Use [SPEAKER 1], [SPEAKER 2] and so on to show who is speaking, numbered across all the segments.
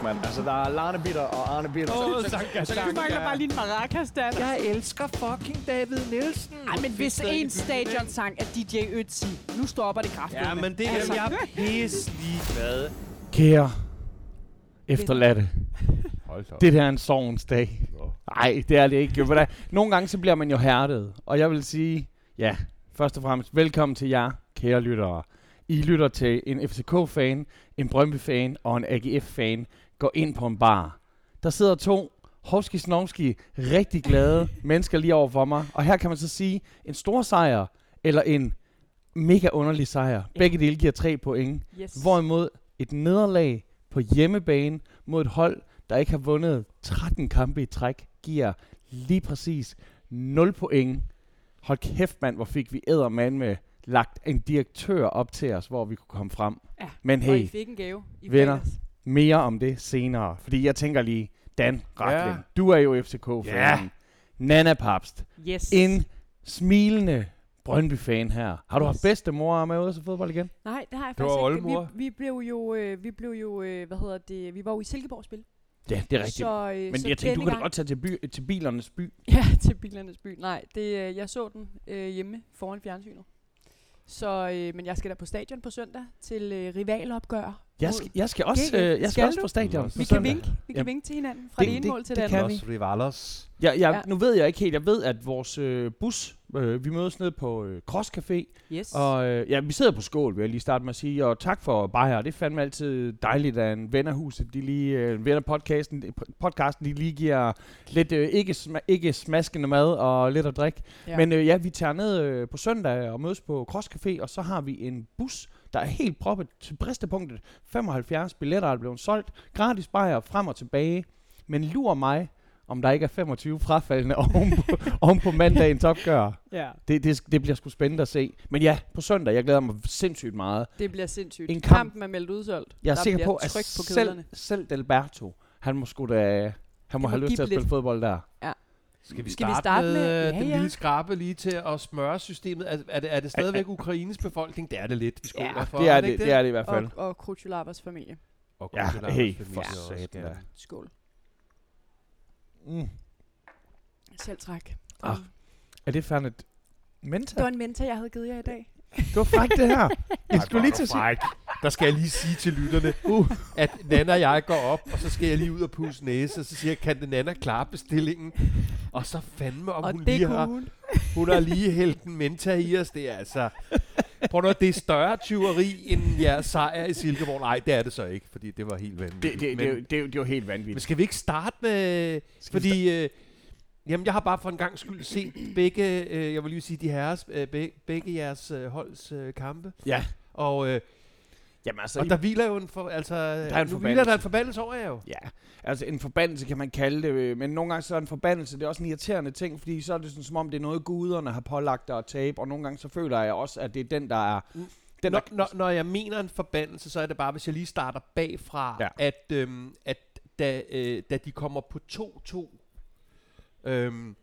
[SPEAKER 1] kæft, mand. Altså, der er Larne Bitter og Arne Bitter.
[SPEAKER 2] Åh,
[SPEAKER 1] Så-
[SPEAKER 2] Sanka, Sanka.
[SPEAKER 3] Du mangler bare lige en maracas, Dan.
[SPEAKER 1] Jeg elsker fucking David Nielsen.
[SPEAKER 3] Ej, men hvis en stadionsang er DJ Ötzi, nu stopper det kraftigt.
[SPEAKER 2] Ja, men det er
[SPEAKER 3] Altså.
[SPEAKER 2] jeg pisse ligeglad.
[SPEAKER 1] Kære efterladte.
[SPEAKER 2] Hold da op.
[SPEAKER 1] Det der er en sorgens dag.
[SPEAKER 2] Nå.
[SPEAKER 1] Nej, det er det ikke. Nogle gange så bliver man jo hærdet. Og jeg vil sige, ja, først og fremmest, velkommen til jer, kære lyttere. I lytter til en FCK-fan, en Brøndby-fan og en AGF-fan. Gå ind på en bar. Der sidder to hovski snovski rigtig glade mennesker lige over for mig. Og her kan man så sige, en stor sejr eller en mega underlig sejr. Begge dele giver tre point.
[SPEAKER 3] Yes.
[SPEAKER 1] Hvorimod et nederlag på hjemmebane mod et hold, der ikke har vundet 13 kampe i træk, giver lige præcis 0 point. Hold kæft mand, hvor fik vi ædermand med lagt en direktør op til os, hvor vi kunne komme frem.
[SPEAKER 3] Ja,
[SPEAKER 1] Men
[SPEAKER 3] Og I
[SPEAKER 1] hey,
[SPEAKER 3] fik en gave i
[SPEAKER 1] venner. Mere om det senere. Fordi jeg tænker lige, Dan Rackling,
[SPEAKER 2] Ja.
[SPEAKER 1] du er jo FCK-fan.
[SPEAKER 2] Ja.
[SPEAKER 1] Nana Papst,
[SPEAKER 3] Yes.
[SPEAKER 1] en smilende Brøndby-fan her. Har du
[SPEAKER 3] Yes.
[SPEAKER 1] haft bedstemor med ude se fodbold igen?
[SPEAKER 3] Nej, det har jeg faktisk ikke.
[SPEAKER 2] oldemor.
[SPEAKER 3] Vi, vi blev jo, øh, vi blev jo, øh, hvad hedder det, vi var jo i Silkeborg spil.
[SPEAKER 1] Ja, det er rigtigt.
[SPEAKER 3] Så, øh,
[SPEAKER 1] Men
[SPEAKER 3] så
[SPEAKER 1] jeg tænkte, du kan da godt tage til, by, til bilernes by.
[SPEAKER 3] Ja, til bilernes by. Nej, det, øh, jeg så den øh, hjemme foran fjernsynet. Så, øh, men jeg skal da på stadion på søndag til øh, rivalopgør.
[SPEAKER 1] Jeg skal, jeg skal også, øh, jeg skal
[SPEAKER 3] skal
[SPEAKER 1] også
[SPEAKER 3] du?
[SPEAKER 1] på stadion.
[SPEAKER 2] Vi
[SPEAKER 1] på
[SPEAKER 3] Vi kan
[SPEAKER 1] søndag.
[SPEAKER 3] vinke, vi kan
[SPEAKER 1] Jamen,
[SPEAKER 3] vinke til hinanden fra
[SPEAKER 1] det-
[SPEAKER 3] det, ene
[SPEAKER 1] det-
[SPEAKER 3] mål til
[SPEAKER 1] det
[SPEAKER 3] det
[SPEAKER 1] kan
[SPEAKER 3] andet.
[SPEAKER 2] Los Rivalos.
[SPEAKER 1] Jeg, jeg,
[SPEAKER 3] Ja.
[SPEAKER 1] Nu ved jeg ikke helt. Jeg ved, at vores øh, bus, øh, vi mødes nede på øh, Cross Café.
[SPEAKER 3] Yes.
[SPEAKER 1] Og øh, ja, vi sidder på skål, vil jeg lige starte med at sige. Og tak for bajer. Det er fandme altid dejligt, at en ven af huset, de lige, øh, en ven af podcasten, podcasten, de lige giver lidt øh, ikke, sma- ikke smaskende mad og lidt at drikke.
[SPEAKER 3] Ja.
[SPEAKER 1] Men øh, ja, vi tager ned øh, på søndag og mødes på Cross Café, og så har vi en bus, der er helt proppet til bristepunktet. 75 billetter er blevet solgt. Gratis bajer frem og tilbage. Men lur mig, om der ikke er 25 frafaldende oven på, oven på mandagens opgør.
[SPEAKER 3] ja,
[SPEAKER 1] Det, det, det bliver sgu spændende at se. Men ja, på søndag, jeg glæder mig sindssygt meget.
[SPEAKER 3] det bliver sindssygt.
[SPEAKER 1] En kamp-
[SPEAKER 3] kamp, Kampen er meldt udsolgt.
[SPEAKER 1] Jeg er
[SPEAKER 3] Der
[SPEAKER 1] sikker på, at
[SPEAKER 3] tryk på
[SPEAKER 1] selv, selv Delberto, han må sgu da, han må
[SPEAKER 3] må
[SPEAKER 1] have lyst
[SPEAKER 3] give
[SPEAKER 1] til at
[SPEAKER 3] lidt.
[SPEAKER 1] spille fodbold der.
[SPEAKER 2] Skal vi
[SPEAKER 3] Skal vi
[SPEAKER 2] starte,
[SPEAKER 3] starte
[SPEAKER 2] med,
[SPEAKER 3] med-
[SPEAKER 2] øh,
[SPEAKER 3] Ja,
[SPEAKER 2] den
[SPEAKER 3] ja.
[SPEAKER 2] lille skrabe lige til at smøre systemet? Er, er, det, er det stadigvæk Ukraines befolkning? Det er det lidt. Vi skåler
[SPEAKER 3] Ja,
[SPEAKER 2] for,
[SPEAKER 1] Det er det,
[SPEAKER 2] ikke
[SPEAKER 1] det er det i hvert fald.
[SPEAKER 3] Og, og Krutulabas familie.
[SPEAKER 2] Og
[SPEAKER 1] Ja, hey,
[SPEAKER 2] familie
[SPEAKER 1] for satan.
[SPEAKER 3] Skål.
[SPEAKER 1] Mm.
[SPEAKER 3] Selv træk.
[SPEAKER 1] Ah, Er det fandme et menta?
[SPEAKER 3] Det var en mentor, jeg havde givet jer i dag.
[SPEAKER 1] Det var frækt det her. Jeg skulle lige til at sige.
[SPEAKER 2] Der skal jeg lige sige til lytterne, uh, at Nana og jeg går op, og så skal jeg lige ud og pusse næse, og så siger jeg, kan det Nana klare bestillingen? Og så fandme, om
[SPEAKER 3] og
[SPEAKER 2] hun
[SPEAKER 3] det
[SPEAKER 2] lige har,
[SPEAKER 3] hun.
[SPEAKER 2] hun har lige hældt en menta i os. Det er altså... Prøv at det er større tyveri end jeres sejr i Silkeborg. Nej, det er det så ikke, fordi det var helt vanvittigt.
[SPEAKER 1] Det, det, det,
[SPEAKER 2] Men-
[SPEAKER 1] det, det, jo- det var helt
[SPEAKER 2] Men
[SPEAKER 1] vanvittigt.
[SPEAKER 2] skal vi ikke starte med...
[SPEAKER 1] Skal
[SPEAKER 2] fordi... Øh, jamen, jeg har bare for en gang skyld set begge... Øh, jeg vil lige sige, de herres... Øh, begge, begge jeres øh, holds øh, kampe.
[SPEAKER 1] Ja.
[SPEAKER 2] Og, øh,
[SPEAKER 1] Jamen altså,
[SPEAKER 2] og der hviler jo en... For, altså, der
[SPEAKER 1] er en
[SPEAKER 2] nu hviler der en forbandelse over jer jo.
[SPEAKER 1] Ja, altså en forbandelse kan man kalde det, øh, men nogle gange så er en forbandelse, det er også en irriterende ting, fordi så er det sådan, som om det er noget, guderne har pålagt dig at tabe, og nogle gange så føler jeg også, at det er den, der er...
[SPEAKER 2] Mm.
[SPEAKER 1] Den,
[SPEAKER 2] Når,
[SPEAKER 1] der,
[SPEAKER 2] når, når jeg mener en forbandelse, så er det bare, hvis jeg lige starter bagfra,
[SPEAKER 1] Ja.
[SPEAKER 2] at, øhm, at da, øh, da de kommer på 2-2... Øhm,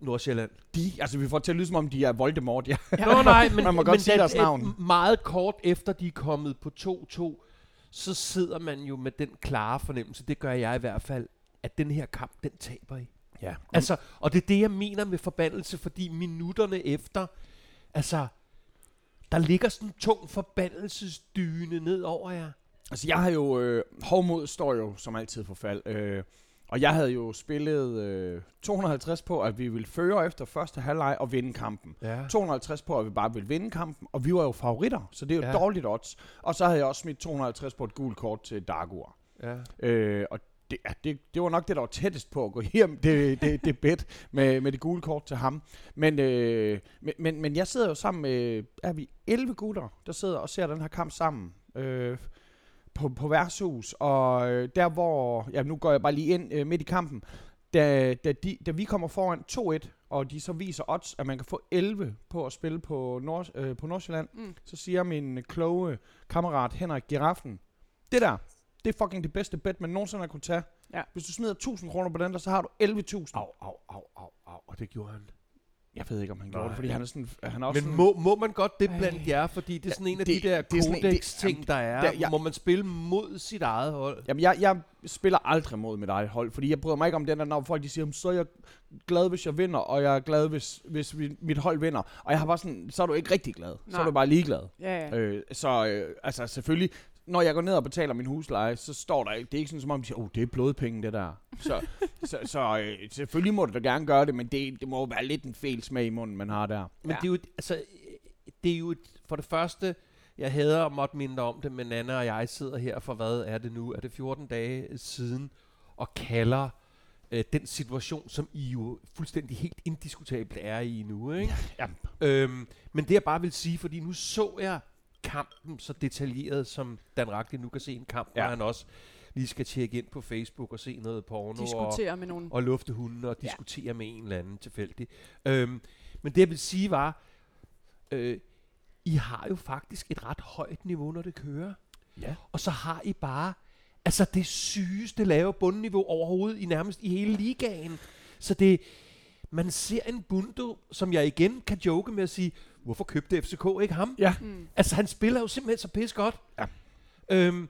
[SPEAKER 2] Nordsjælland.
[SPEAKER 1] de, altså vi får til at lyde som om, de er Voldemort, ja.
[SPEAKER 2] Nå nej, men,
[SPEAKER 1] Man må godt
[SPEAKER 2] men
[SPEAKER 1] sige deres navn.
[SPEAKER 2] Meget kort efter de er kommet på 2-2, så sidder man jo med den klare fornemmelse, det gør jeg i hvert fald, at den her kamp, den taber I.
[SPEAKER 1] ja.
[SPEAKER 2] Altså, og det er det, jeg mener med forbandelse, fordi minutterne efter, altså, der ligger sådan en tung forbandelsesdyne ned over jer.
[SPEAKER 1] Altså, jeg har jo... Øh, hovmod står jo som altid for fald. Øh, og jeg havde jo spillet øh, 250 på, at vi ville føre efter første halvleg og vinde kampen.
[SPEAKER 2] Ja.
[SPEAKER 1] 250 på, at vi bare ville vinde kampen, og vi var jo favoritter, så det er jo
[SPEAKER 2] Ja.
[SPEAKER 1] dårligt odds. Og så havde jeg også smidt 250 på et gult kort til Dagur.
[SPEAKER 2] ja.
[SPEAKER 1] Øh, og det, ja, det, det var nok det, der var tættest på at gå hjem, det, det, det bet med, med det gule kort til ham. Men, øh, men, men, men jeg sidder jo sammen med, er vi 11 gutter, der sidder og ser den her kamp sammen. Øh, på, på værtshus, og øh, der hvor, ja nu går jeg bare lige ind øh, midt i kampen, da, da, de, da vi kommer foran 2-1, og de så viser odds, at man kan få 11 på at spille på, Nord, øh, på Nordsjælland,
[SPEAKER 3] Mm.
[SPEAKER 1] så siger min kloge kammerat Henrik Giraffen, det der, det er fucking det bedste bet, man nogensinde har kunne tage.
[SPEAKER 3] Ja.
[SPEAKER 1] Hvis du smider 1000 kroner på den der, så har du 11.000.
[SPEAKER 2] Au, au, au, au, au, og det gjorde han.
[SPEAKER 1] Jeg ved ikke, om han gjorde
[SPEAKER 2] Nej.
[SPEAKER 1] det, fordi han er sådan... Han er også
[SPEAKER 2] Men
[SPEAKER 1] sådan,
[SPEAKER 2] må, må man godt det blandt jer? Fordi det er sådan en af
[SPEAKER 1] det-
[SPEAKER 2] de der
[SPEAKER 1] er
[SPEAKER 2] kodex-ting, der er.
[SPEAKER 1] der- jeg-
[SPEAKER 2] Må man spille mod sit eget hold?
[SPEAKER 1] Jamen, jeg, jeg spiller aldrig mod mit eget hold, fordi jeg bryder mig ikke om den der, når folk de siger, "Jamen, så er jeg glad, hvis jeg vinder, og jeg er glad, hvis, hvis vi, mit hold vinder. Og jeg har bare sådan, så er du ikke rigtig glad. Så er
[SPEAKER 3] Nej.
[SPEAKER 1] du bare ligeglad.
[SPEAKER 3] Ja, ja.
[SPEAKER 1] Øh, så øh, altså selvfølgelig, når jeg går ned og betaler min husleje, så står der ikke, det er ikke sådan som om, de siger, oh, det er blodpenge, det der. Så, så, så øh, selvfølgelig må du da gerne gøre det, men det, det må jo være lidt en fel smag i munden, man har der.
[SPEAKER 2] Men
[SPEAKER 3] Ja.
[SPEAKER 2] det er jo, et- altså, det er jo et, for det første, jeg hader at måtte minde dig om det, men Nana og jeg sidder her for, hvad er det nu? Er det 14 dage siden, og kalder øh, den situation, som I jo fuldstændig helt indiskutabelt er i nu, ikke?
[SPEAKER 1] Ja.
[SPEAKER 2] Øhm, men det jeg bare vil sige, fordi nu så jeg kampen så detaljeret, som Dan Ragli nu kan se en kamp, ja.
[SPEAKER 1] Ja.
[SPEAKER 2] hvor han også lige skal tjekke ind på Facebook og se noget porno og,
[SPEAKER 3] Diskutere med nogen.
[SPEAKER 2] og lufte hundene og
[SPEAKER 3] Ja.
[SPEAKER 2] diskutere med en eller anden tilfældig. Øhm, men det jeg vil sige var, øh, I har jo faktisk et ret højt niveau, når det kører.
[SPEAKER 1] Ja.
[SPEAKER 2] Og så har I bare altså det sygeste lave bundniveau overhovedet i nærmest i hele ligaen. Så det, man ser en Bundo, som jeg igen kan joke med at sige, hvorfor købte FCK ikke ham?
[SPEAKER 1] Ja.
[SPEAKER 3] Mm.
[SPEAKER 2] Altså han spiller jo simpelthen så pis godt.
[SPEAKER 1] Ja.
[SPEAKER 2] Øhm,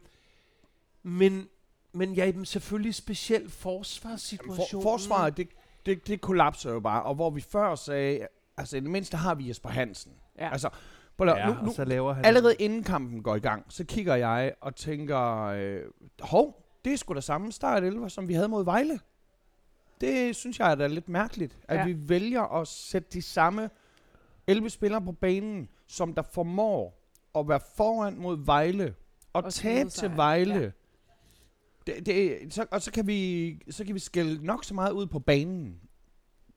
[SPEAKER 2] men, men ja, men selvfølgelig specielt
[SPEAKER 1] Jamen,
[SPEAKER 2] forsvarssituationen.
[SPEAKER 1] for, forsvaret, det, det, det kollapser jo bare, og hvor vi før sagde, altså i det mindste har vi Jesper Hansen.
[SPEAKER 3] Ja.
[SPEAKER 1] Altså, prøv
[SPEAKER 2] Ja,
[SPEAKER 1] nu,
[SPEAKER 2] og
[SPEAKER 1] nu,
[SPEAKER 2] så laver han
[SPEAKER 1] allerede inden kampen går i gang, så kigger jeg og tænker, øh, hov, det er sgu da samme start 11, som vi havde mod Vejle. Det synes jeg er da lidt mærkeligt, at
[SPEAKER 3] Ja.
[SPEAKER 1] vi vælger at sætte de samme 11 spillere på banen, som der formår at være foran mod Vejle og,
[SPEAKER 3] Og
[SPEAKER 1] tabe til Vejle.
[SPEAKER 3] ja.
[SPEAKER 1] Det, det, så, og så kan, vi, så kan vi skælde nok så meget ud på banen.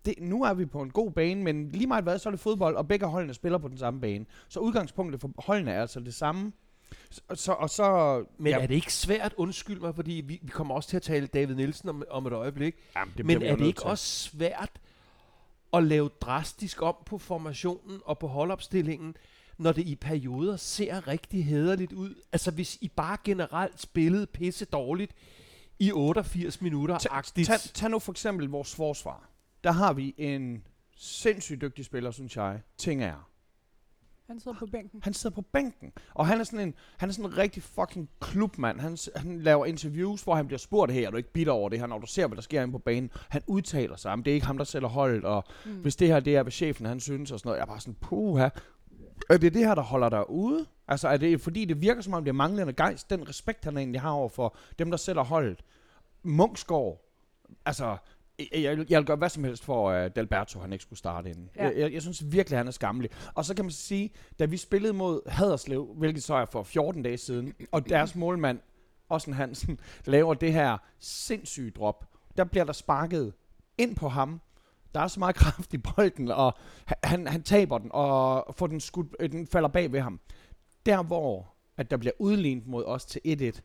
[SPEAKER 1] Det, nu er vi på en god bane, men lige meget hvad, så er det fodbold, og begge holdene spiller på den samme bane. Så udgangspunktet for holdene er altså det samme. Så, og så, og så
[SPEAKER 2] Men
[SPEAKER 1] ja,
[SPEAKER 2] er det ikke svært, undskyld mig, fordi vi, vi kommer også til at tale David Nielsen om, om et øjeblik,
[SPEAKER 1] jamen,
[SPEAKER 2] men
[SPEAKER 1] vi jo
[SPEAKER 2] er det ikke
[SPEAKER 1] til.
[SPEAKER 2] også svært at lave drastisk om på formationen og på holdopstillingen, når det i perioder ser rigtig hederligt ud? Altså hvis I bare generelt spillede pisse dårligt i 88 minutter,
[SPEAKER 1] Tag,
[SPEAKER 2] agtigt.
[SPEAKER 1] tag, tag nu for eksempel vores forsvar. Der har vi en sindssygt dygtig spiller, synes jeg. Ting er.
[SPEAKER 3] Han sidder på bænken.
[SPEAKER 1] Han sidder på bænken, og han er sådan en, han er sådan en rigtig fucking klubmand. Han, han laver interviews, hvor han bliver spurgt, her, er du ikke bitter over det her, når du ser, hvad der sker inde på banen. Han udtaler sig, om det er ikke ham, der sælger holdet, og
[SPEAKER 3] Mm.
[SPEAKER 1] hvis det her, det er, hvad chefen han synes, og sådan noget. Jeg er bare sådan, puha. Er det det her, der holder dig ude? Altså, er det fordi, det virker som om, det er manglende gejst, den respekt, han egentlig har over for dem, der sætter holdet. Munksgaard, altså, jeg, jeg, jeg vil gøre hvad som helst for, at Dalberto han ikke skulle starte inden.
[SPEAKER 3] Ja.
[SPEAKER 1] Jeg, jeg, jeg synes virkelig, han er skammelig. Og så kan man sige, da vi spillede mod Haderslev, hvilket så er for 14 dage siden, og deres målmand, Ossen Hansen, laver det her sindssyge drop, der bliver der sparket ind på ham. Der er så meget kraft i bolden, og han- han, han taber den, og får den, skudt, øh, den falder bag ved ham. Der hvor at der bliver udlignet mod os til 1-1,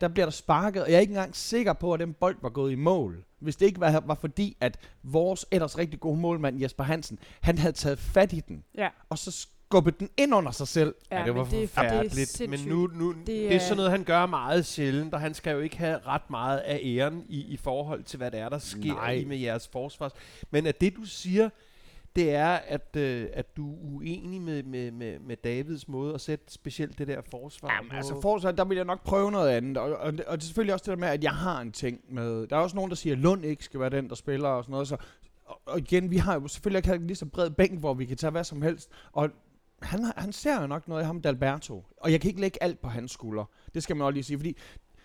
[SPEAKER 1] der bliver der sparket, og jeg er ikke engang sikker på, at den bold var gået i mål. Hvis det ikke var, var fordi, at vores ellers rigtig gode målmand, Jesper Hansen, han havde taget fat i den,
[SPEAKER 3] Ja,
[SPEAKER 1] og så skubbet den ind under sig selv.
[SPEAKER 3] ja,
[SPEAKER 2] det var
[SPEAKER 3] men det, er-
[SPEAKER 2] forfærdeligt,
[SPEAKER 3] det er
[SPEAKER 2] men nu, nu det,
[SPEAKER 3] Det
[SPEAKER 2] er, det er
[SPEAKER 3] er-
[SPEAKER 2] sådan noget, han gør meget sjældent, og han skal jo ikke have ret meget af æren i, i forhold til, hvad det er, der sker
[SPEAKER 1] Nej.
[SPEAKER 2] i med jeres forsvars. Men at det, du siger, det er, at, øh, at du er uenig med, med, med, med Davids måde at sætte specielt det der forsvar
[SPEAKER 1] Jamen,
[SPEAKER 2] på.
[SPEAKER 1] altså forsvar, der vil jeg nok prøve noget andet. Og, og, og det er selvfølgelig også det der med, at jeg har en ting med... Der er også nogen, der siger, at Lund ikke skal være den, der spiller og sådan noget. Så, og, igen, vi har jo selvfølgelig ikke lige så bred bænk, hvor vi kan tage hvad som helst. Og han, har- han ser jo nok noget af ham, Dalberto. Og jeg kan ikke lægge alt på hans skulder. Det skal man også lige sige. Fordi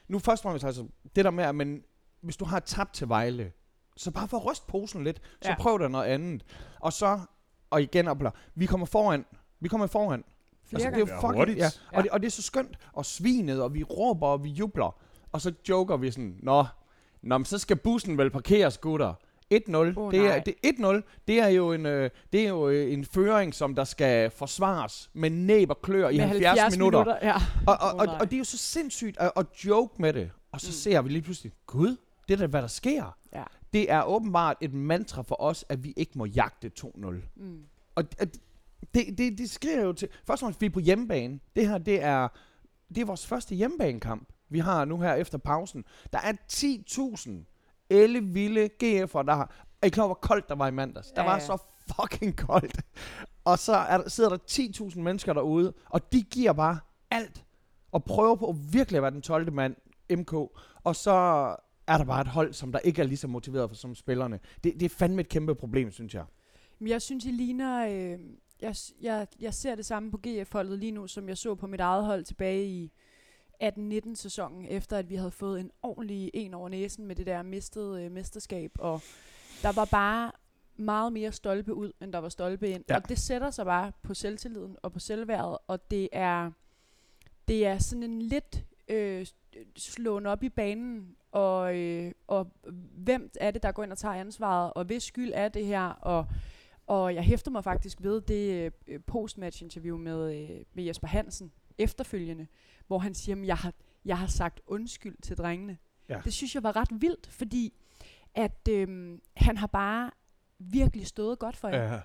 [SPEAKER 1] nu først og fremmest, altså, det der med, at man, hvis du har tabt til Vejle, så bare for at ryste posen lidt, så
[SPEAKER 3] Ja.
[SPEAKER 1] prøv der noget andet. Og så, og igen, opler, vi kommer foran. Vi kommer foran.
[SPEAKER 3] Flere
[SPEAKER 1] Altså, det er jo fucking, ja.
[SPEAKER 3] Ja.
[SPEAKER 1] Og, det, og det er så skønt. Og svinet, og vi råber, og vi jubler. Og så joker vi sådan, Nå, Nå men så skal bussen vel parkeres, gutter. 1-0.
[SPEAKER 3] Åh,
[SPEAKER 1] det er, det, 1-0, det er jo en, øh, det er jo øh, en føring, som der skal forsvares med næb og klør i
[SPEAKER 3] Med
[SPEAKER 1] 70, minutter.
[SPEAKER 3] ja.
[SPEAKER 1] Og, og,
[SPEAKER 3] Åh,
[SPEAKER 1] og,
[SPEAKER 3] nej.
[SPEAKER 1] og det er jo så sindssygt at, at joke med det. Og så
[SPEAKER 3] Mm.
[SPEAKER 1] ser vi lige pludselig, gud, det er da, hvad der sker. Det er åbenbart et mantra for os, at vi ikke må jagte 2-0.
[SPEAKER 3] Mm.
[SPEAKER 1] Og at det, det, det skriver jo til... Først og fremmest, vi er på hjemmebane. Det her, det er, det er vores første hjemmebanekamp, vi har nu her efter pausen. Der er 10.000 elle vilde GF'er, der har... Er I klar hvor koldt der var i mandags? Der
[SPEAKER 3] Ja,
[SPEAKER 1] var
[SPEAKER 3] ja.
[SPEAKER 1] så fucking koldt. Og så er der, sidder der 10.000 mennesker derude, og de giver bare alt. Og prøver på virkelig at være den 12. mand, MK. Og så er der bare et hold, som der ikke er lige så motiveret for som spillerne. Det, det er fandme et kæmpe problem, synes jeg.
[SPEAKER 3] Men jeg synes, I ligner... Øh, jeg, jeg, jeg ser det samme på GF-holdet lige nu, som jeg så på mit eget hold tilbage i 18-19 sæsonen, efter at vi havde fået en ordentlig en over næsen med det der mistede øh, mesterskab. Og der var bare meget mere stolpe ud, end der var stolpe ind.
[SPEAKER 1] Ja.
[SPEAKER 3] Og det sætter sig bare på selvtilliden og på selvværdet, og det er, det er sådan en lidt øh, slåen op i banen, og, øh, og hvem er det, der går ind og tager ansvaret, og hvis skyld er det her, og, og jeg hæfter mig faktisk ved det øh, postmatch-interview med, øh, med Jesper Hansen efterfølgende, hvor han siger, at jeg har, jeg har sagt undskyld til drengene.
[SPEAKER 1] Ja.
[SPEAKER 3] Det synes jeg var ret vildt, fordi at øh, han har bare virkelig stået godt for jer.
[SPEAKER 2] Ja.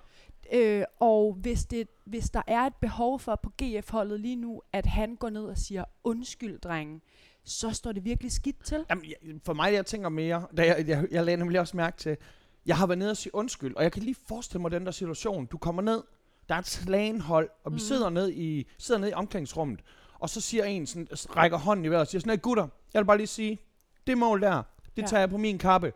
[SPEAKER 3] Øh, og hvis, det, hvis der er et behov for på GF-holdet lige nu, at han går ned og siger, undskyld, drenge, så står det virkelig skidt til.
[SPEAKER 1] Jamen, jeg, for mig, jeg tænker mere, da jeg, jeg, jeg lagde nemlig også mærke til, jeg har været nede og sige undskyld, og jeg kan lige forestille mig den der situation. Du kommer ned, der er et slagenhold, og vi
[SPEAKER 3] Mhm.
[SPEAKER 1] sidder, ned i, sidder ned i omklædningsrummet, og så siger en, sådan, rækker hånden i vejret og siger sådan, hey gutter, jeg vil bare lige sige, det mål der, det
[SPEAKER 3] Ja.
[SPEAKER 1] tager jeg på min kappe.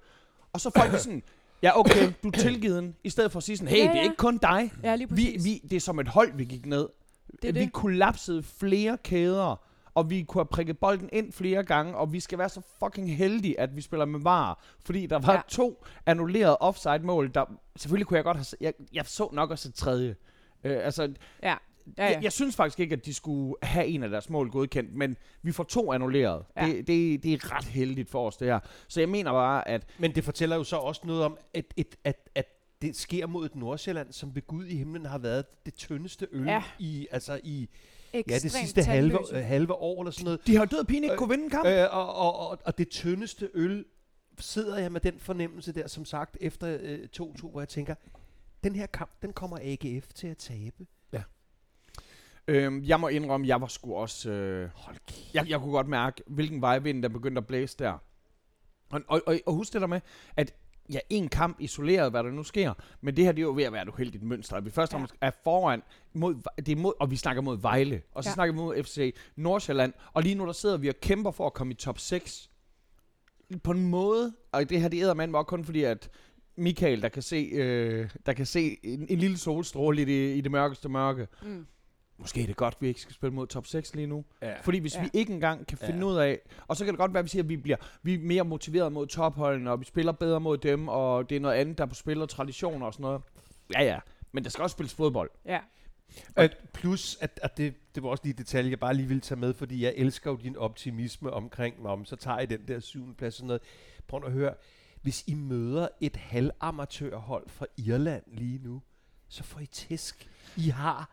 [SPEAKER 1] Og så folk sådan, ja okay, du er tilgiven, i stedet for at sige sådan, hey,
[SPEAKER 3] Ja,
[SPEAKER 1] det er
[SPEAKER 3] ja.
[SPEAKER 1] ikke kun dig.
[SPEAKER 3] Ja,
[SPEAKER 1] Vi, vi, det er som et hold, vi gik ned.
[SPEAKER 3] Det
[SPEAKER 1] vi
[SPEAKER 3] det.
[SPEAKER 1] kollapsede flere kæder, og vi kunne have prikket bolden ind flere gange, og vi skal være så fucking heldige, at vi spiller med var, fordi der var ja. To annullerede offside-mål, der selvfølgelig kunne jeg godt have, jeg, jeg så nok også et tredje. Øh, altså,
[SPEAKER 3] ja. Ja,
[SPEAKER 1] Jeg,
[SPEAKER 3] ja.
[SPEAKER 1] jeg synes faktisk ikke, at de skulle have en af deres mål godkendt, men vi får to annulleret. Ja. Det, det, det er ret heldigt for os, det her. Så jeg mener bare, at
[SPEAKER 2] Men det fortæller jo så også noget om, at, et, at, at det sker mod et Nordsjælland, som ved Gud i himlen har været det tyndeste øl
[SPEAKER 3] Ja.
[SPEAKER 2] i, altså i
[SPEAKER 3] Ekstremt
[SPEAKER 2] ja, det sidste halve, øh, halve år eller sådan noget.
[SPEAKER 1] de har død pine ikke
[SPEAKER 2] Øh,
[SPEAKER 1] kunne vinde en kamp.
[SPEAKER 2] Øh, og, og, og, og det tyndeste øl sidder jeg med den fornemmelse der, som sagt, efter øh, 2-2, hvor jeg tænker, den her kamp, den kommer AGF til at tabe.
[SPEAKER 1] Øhm, jeg må indrømme, jeg var sgu også... Øh,
[SPEAKER 2] Hold kæft.
[SPEAKER 1] jeg, jeg kunne godt mærke, hvilken vejvind, der begyndte at blæse der. Og, og, og, og husk det der med, at ja, en kamp isoleret, hvad der nu sker, men det her, det er jo ved at være et uheldigt mønster. At vi først
[SPEAKER 3] Ja.
[SPEAKER 1] er foran, mod, det er mod, og vi snakker mod Vejle, og så ja. Snakker vi mod FC Nordsjælland, og lige nu der sidder vi og kæmper for at komme i top 6. På en måde, og det her, det æder man også kun fordi, at Michael, der kan se, øh, der kan se en, en lille solstråle i det, i det mørkeste mørke.
[SPEAKER 3] Mm.
[SPEAKER 1] Måske er det godt, at vi ikke skal spille mod top 6 lige nu.
[SPEAKER 2] Ja.
[SPEAKER 1] Fordi hvis ja. Vi ikke engang kan finde
[SPEAKER 2] Ja.
[SPEAKER 1] ud af, og så kan det godt være, at vi siger, at vi bliver vi er mere motiveret mod topholdene, og vi spiller bedre mod dem, og det er noget andet, der er på spil, og traditioner og sådan noget. Ja, ja. Men der skal også spilles fodbold.
[SPEAKER 3] Ja.
[SPEAKER 2] At plus, at, at det, det var også lige et detalje, jeg bare lige ville tage med, fordi jeg elsker jo din optimisme omkring, om så tager I den der syvende plads og sådan noget. Prøv at høre, hvis I møder et halvamatørhold fra Irland lige nu, så får I tæsk. I har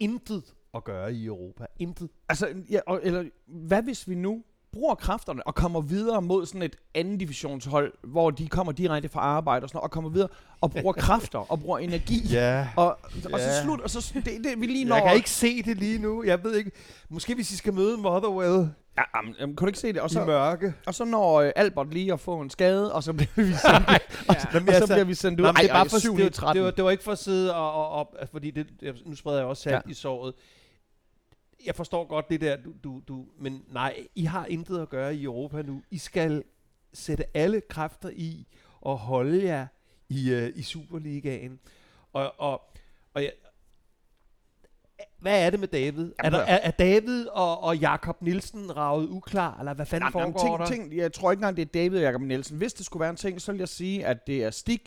[SPEAKER 2] intet at gøre i Europa. Intet.
[SPEAKER 1] Altså, ja, og, eller hvad hvis vi nu bruger kræfterne og kommer videre mod sådan et anden divisionshold, hvor de kommer direkte fra arbejde og sådan noget, og kommer videre og bruger kræfter og bruger energi.
[SPEAKER 2] Ja.
[SPEAKER 1] Og, og så
[SPEAKER 2] Ja.
[SPEAKER 1] slut, og så det, det vi lige når...
[SPEAKER 2] Jeg kan ikke se det lige nu. Jeg ved ikke. Måske hvis I skal møde Motherwell
[SPEAKER 1] Ja, jamen, jamen, kan du ikke se det? Og
[SPEAKER 2] og så,
[SPEAKER 1] så,
[SPEAKER 2] i mørke.
[SPEAKER 1] og så når øh, Albert lige at få en skade, og så bliver vi sendt,
[SPEAKER 3] Ja.
[SPEAKER 2] Jamen,
[SPEAKER 1] og så
[SPEAKER 2] altså,
[SPEAKER 1] bliver vi sendt ud.
[SPEAKER 2] Nå, men det er bare for,
[SPEAKER 1] 7
[SPEAKER 2] det,
[SPEAKER 1] i
[SPEAKER 2] var-
[SPEAKER 1] 13.
[SPEAKER 2] det, var, det var ikke for at sidde og, og, og fordi det, nu spreder jeg også salt ja.
[SPEAKER 1] Ja.
[SPEAKER 2] i såret. Jeg forstår godt det der, du, du, du, men nej, I har intet at gøre i Europa nu. I skal sætte alle kræfter i og holde jer i, uh, i Superligaen. Og, og, og jeg, hvad er det med David? Er, der, er, er David og, og Jakob Nielsen ravet uklar, eller hvad fanden
[SPEAKER 1] jamen,
[SPEAKER 2] foregår der?
[SPEAKER 1] ting, ting, jeg tror ikke engang, det er David og Jacob Nielsen. Hvis det skulle være en ting, så vil jeg sige, at det er Stig,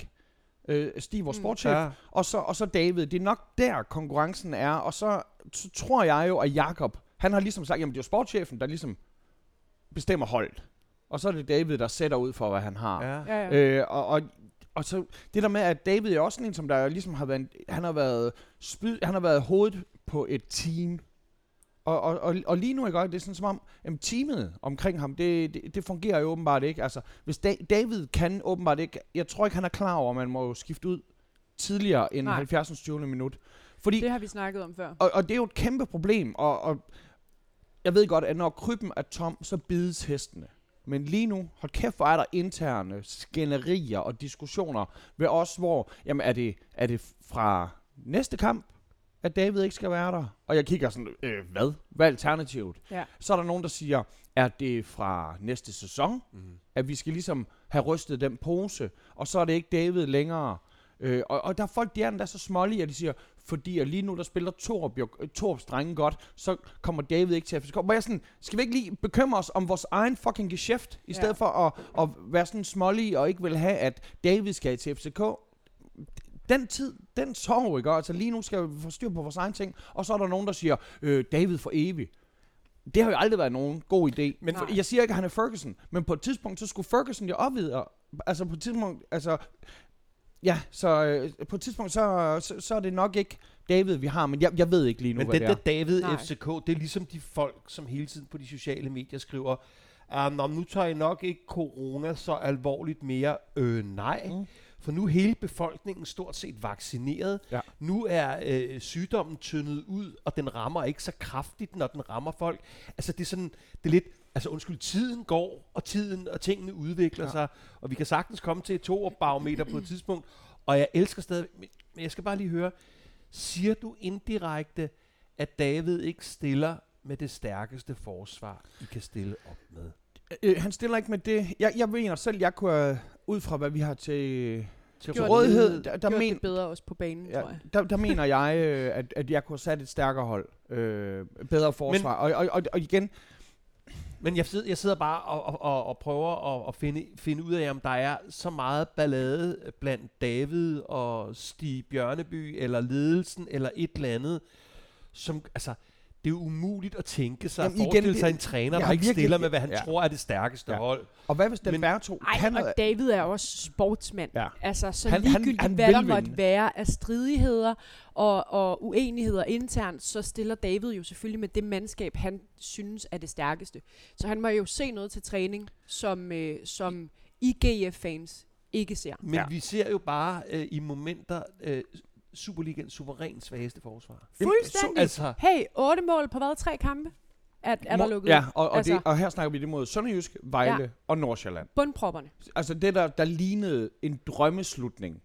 [SPEAKER 1] øh, Stig, vores
[SPEAKER 3] Mm.
[SPEAKER 1] sportschef, ja. og, så, og så David. Det er nok der, konkurrencen er. Og så, så tror jeg jo, at Jakob, han har ligesom sagt, jamen det er jo sportschefen, der ligesom bestemmer holdet. Og så er det David, der sætter ud for, hvad han har.
[SPEAKER 2] Ja.
[SPEAKER 3] Ja, ja.
[SPEAKER 1] Øh, og, og, og så det der med, at David er også en, som der ligesom har været, han har været, spyd, han har været hovedet på et team. Og, og, og, og lige nu ikke, det er sådan som om, jamen, teamet omkring ham, det, det, det fungerer jo åbenbart ikke. Altså, hvis da, David kan åbenbart ikke, jeg tror ikke, han er klar over, at man må jo skifte ud tidligere end
[SPEAKER 3] Nej.
[SPEAKER 1] 70. 20. minut. Fordi,
[SPEAKER 3] Det har vi snakket om før.
[SPEAKER 1] og, og det er jo et kæmpe problem, og, og jeg ved godt, at når krybben er tom, så bides hestene. Men lige nu, hold kæft, hvor er der interne skænderier og diskussioner ved os, hvor, jamen er det, er det fra næste kamp, at David ikke skal være der? Og jeg kigger sådan, øh, hvad? Hvad er alternativet?
[SPEAKER 3] Ja.
[SPEAKER 1] Så er der nogen, der siger, er det fra næste sæson,
[SPEAKER 2] Mm.
[SPEAKER 1] at vi skal ligesom have rystet den pose, og så er det ikke David længere. Øh, og, og der er folk, de er endda så smålige, at de siger, fordi at lige nu der spiller Torp, jo, øh, Torps drenge godt, så kommer David ikke til FCK. Hvor jeg sådan, skal vi ikke lige bekymre os om vores egen fucking geschæft, i
[SPEAKER 3] Ja.
[SPEAKER 1] stedet for at, at være sådan smålige og ikke vil have, at David skal til FCK? Den tid, den sover ikke. Altså lige nu skal vi få styr på vores egen ting. Og så er der nogen, der siger, øh, David for evigt. Det har jo aldrig været nogen god idé. Men
[SPEAKER 3] Nej.
[SPEAKER 1] jeg siger ikke, at han er Ferguson. Men på et tidspunkt, så skulle Ferguson jo opvide. Altså på et tidspunkt, altså... Ja, så øh, på et tidspunkt, så, så, så er det nok ikke David, vi har. Men jeg, jeg ved ikke lige nu,
[SPEAKER 2] Men
[SPEAKER 1] hvad det er.
[SPEAKER 2] der David
[SPEAKER 3] Nej.
[SPEAKER 2] FCK, det er ligesom de folk, som hele tiden på de sociale medier skriver, um, nu tager I nok ikke corona så alvorligt mere. Øh, nej.
[SPEAKER 1] Mm.
[SPEAKER 2] For nu er hele befolkningen stort set vaccineret.
[SPEAKER 1] Ja.
[SPEAKER 2] Nu er øh, sygdommen tyndet ud, og den rammer ikke så kraftigt, når den rammer folk. Altså det er sådan, det er lidt, altså undskyld, tiden går, og tiden og tingene udvikler
[SPEAKER 1] Ja.
[SPEAKER 2] sig, og vi kan sagtens komme til et toerbarometer på et tidspunkt, og jeg elsker stadig, men men jeg skal bare lige høre, siger du indirekte, at David ikke stiller med det stærkeste forsvar, I kan stille op med?
[SPEAKER 1] Øh, han stiller ikke med det. Jeg, jeg mener selv, jeg kunne, øh, ud fra hvad vi har til,
[SPEAKER 2] Til
[SPEAKER 3] Gjort
[SPEAKER 1] rådighed, der, der,
[SPEAKER 3] Gjort
[SPEAKER 1] men,
[SPEAKER 3] det bedre også på banen,
[SPEAKER 1] ja,
[SPEAKER 3] tror jeg.
[SPEAKER 1] der, der mener jeg, øh, at, at jeg kunne have sat et stærkere hold. Øh, bedre forsvar. og, og, og, og igen,
[SPEAKER 2] Men jeg sidder, jeg sidder bare og, og, og, og prøver at, at finde, finde ud af, om der er så meget ballade blandt David og Stig Bjørneby, eller ledelsen, eller et eller andet, som, altså, det er jo umuligt at tænke sig,
[SPEAKER 1] Jamen
[SPEAKER 2] at
[SPEAKER 1] igen,
[SPEAKER 2] forestille
[SPEAKER 1] det-
[SPEAKER 2] sig en træner, der ikke
[SPEAKER 1] virkelig-
[SPEAKER 2] stiller med, hvad han
[SPEAKER 1] ja.
[SPEAKER 2] tror er det stærkeste
[SPEAKER 1] Ja.
[SPEAKER 2] hold.
[SPEAKER 1] og hvad hvis Delberto
[SPEAKER 3] Ej,
[SPEAKER 1] kan
[SPEAKER 3] og? David er også sportsmand.
[SPEAKER 1] Ja.
[SPEAKER 3] Altså, så
[SPEAKER 1] Han-
[SPEAKER 3] han,
[SPEAKER 1] han-
[SPEAKER 3] ligegyldigt,
[SPEAKER 1] han
[SPEAKER 3] hvad der
[SPEAKER 1] vinde.
[SPEAKER 3] måtte være af stridigheder og, og uenigheder internt, så stiller David jo selvfølgelig med det mandskab, han synes er det stærkeste. Så han må jo se noget til træning, som, øh, som IGF-fans ikke ser.
[SPEAKER 2] Men
[SPEAKER 1] ja.
[SPEAKER 2] vi ser jo bare øh, i momenter øh, Superligaens suverænt svageste forsvar.
[SPEAKER 3] Fuldstændig.
[SPEAKER 2] Altså,
[SPEAKER 3] Hey, otte mål på hvad? Tre kampe? Er, er der lukket
[SPEAKER 1] Ja,
[SPEAKER 3] ud?
[SPEAKER 1] og, og,
[SPEAKER 3] Altså-
[SPEAKER 1] det, og her snakker vi det mod Sønderjysk, Vejle ja.
[SPEAKER 3] Ja.
[SPEAKER 1] og Nordsjælland.
[SPEAKER 3] Bundpropperne.
[SPEAKER 1] Altså det, der, der lignede en drømmeslutning,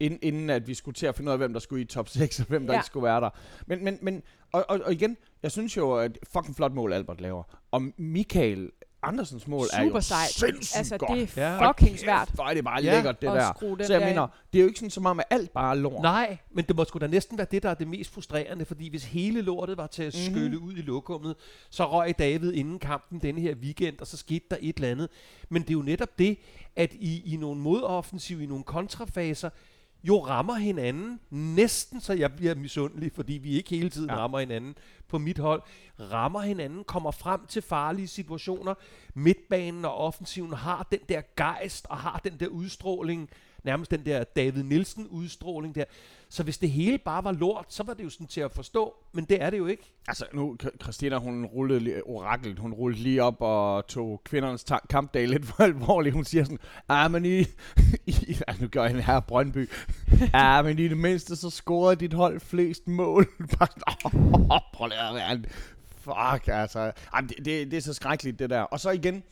[SPEAKER 1] inden, inden at vi skulle til at finde ud af, hvem der skulle i top 6, og hvem der
[SPEAKER 3] Ja.
[SPEAKER 1] ikke skulle være der. Men, men, men og, og, og igen, jeg synes jo, at fucking flot mål Albert laver. Og Michael Andersens mål er jo
[SPEAKER 3] Super sejt.
[SPEAKER 1] sindssygt
[SPEAKER 3] Altså,
[SPEAKER 1] godt.
[SPEAKER 3] det er
[SPEAKER 2] Ja.
[SPEAKER 3] fucking svært
[SPEAKER 1] Hvor er det bare
[SPEAKER 2] Ja,
[SPEAKER 1] lækkert, det der. Så jeg
[SPEAKER 3] der
[SPEAKER 1] mener,
[SPEAKER 3] ind.
[SPEAKER 1] det er jo ikke sådan som om, at alt bare er lort.
[SPEAKER 2] Nej, men det må sgu da næsten være det, der er det mest frustrerende, fordi hvis hele lortet var til at
[SPEAKER 1] Mhm.
[SPEAKER 2] skylle ud i lokummet, så røg David inden kampen denne her weekend, og så skete der et eller andet. Men det er jo netop det, at I i nogle modoffensiv, i nogle kontrafaser, jo rammer hinanden næsten, så jeg bliver misundelig, fordi vi ikke hele tiden
[SPEAKER 1] Ja.
[SPEAKER 2] rammer hinanden på mit hold, rammer hinanden, kommer frem til farlige situationer. Midtbanen og offensiven har den der gejst og har den der udstråling, nærmest den der David Nielsen udstråling der. Så hvis det hele bare var lort, så var det jo sådan til at forstå, men det er det jo ikke.
[SPEAKER 1] Altså nu, Christina, hun rullede lige, oraklet, hun rullede lige op og tog kvindernes ta- kampdag lidt for alvorligt. Hun siger sådan, ah, men I, I ja, nu gør jeg en her Brøndby, ah, men i det mindste, så scorede dit hold flest mål. Bare sådan, oh, prøv at være en- Fuck, altså. Ej, det, det, det, er så skrækkeligt, det der. Og så igen,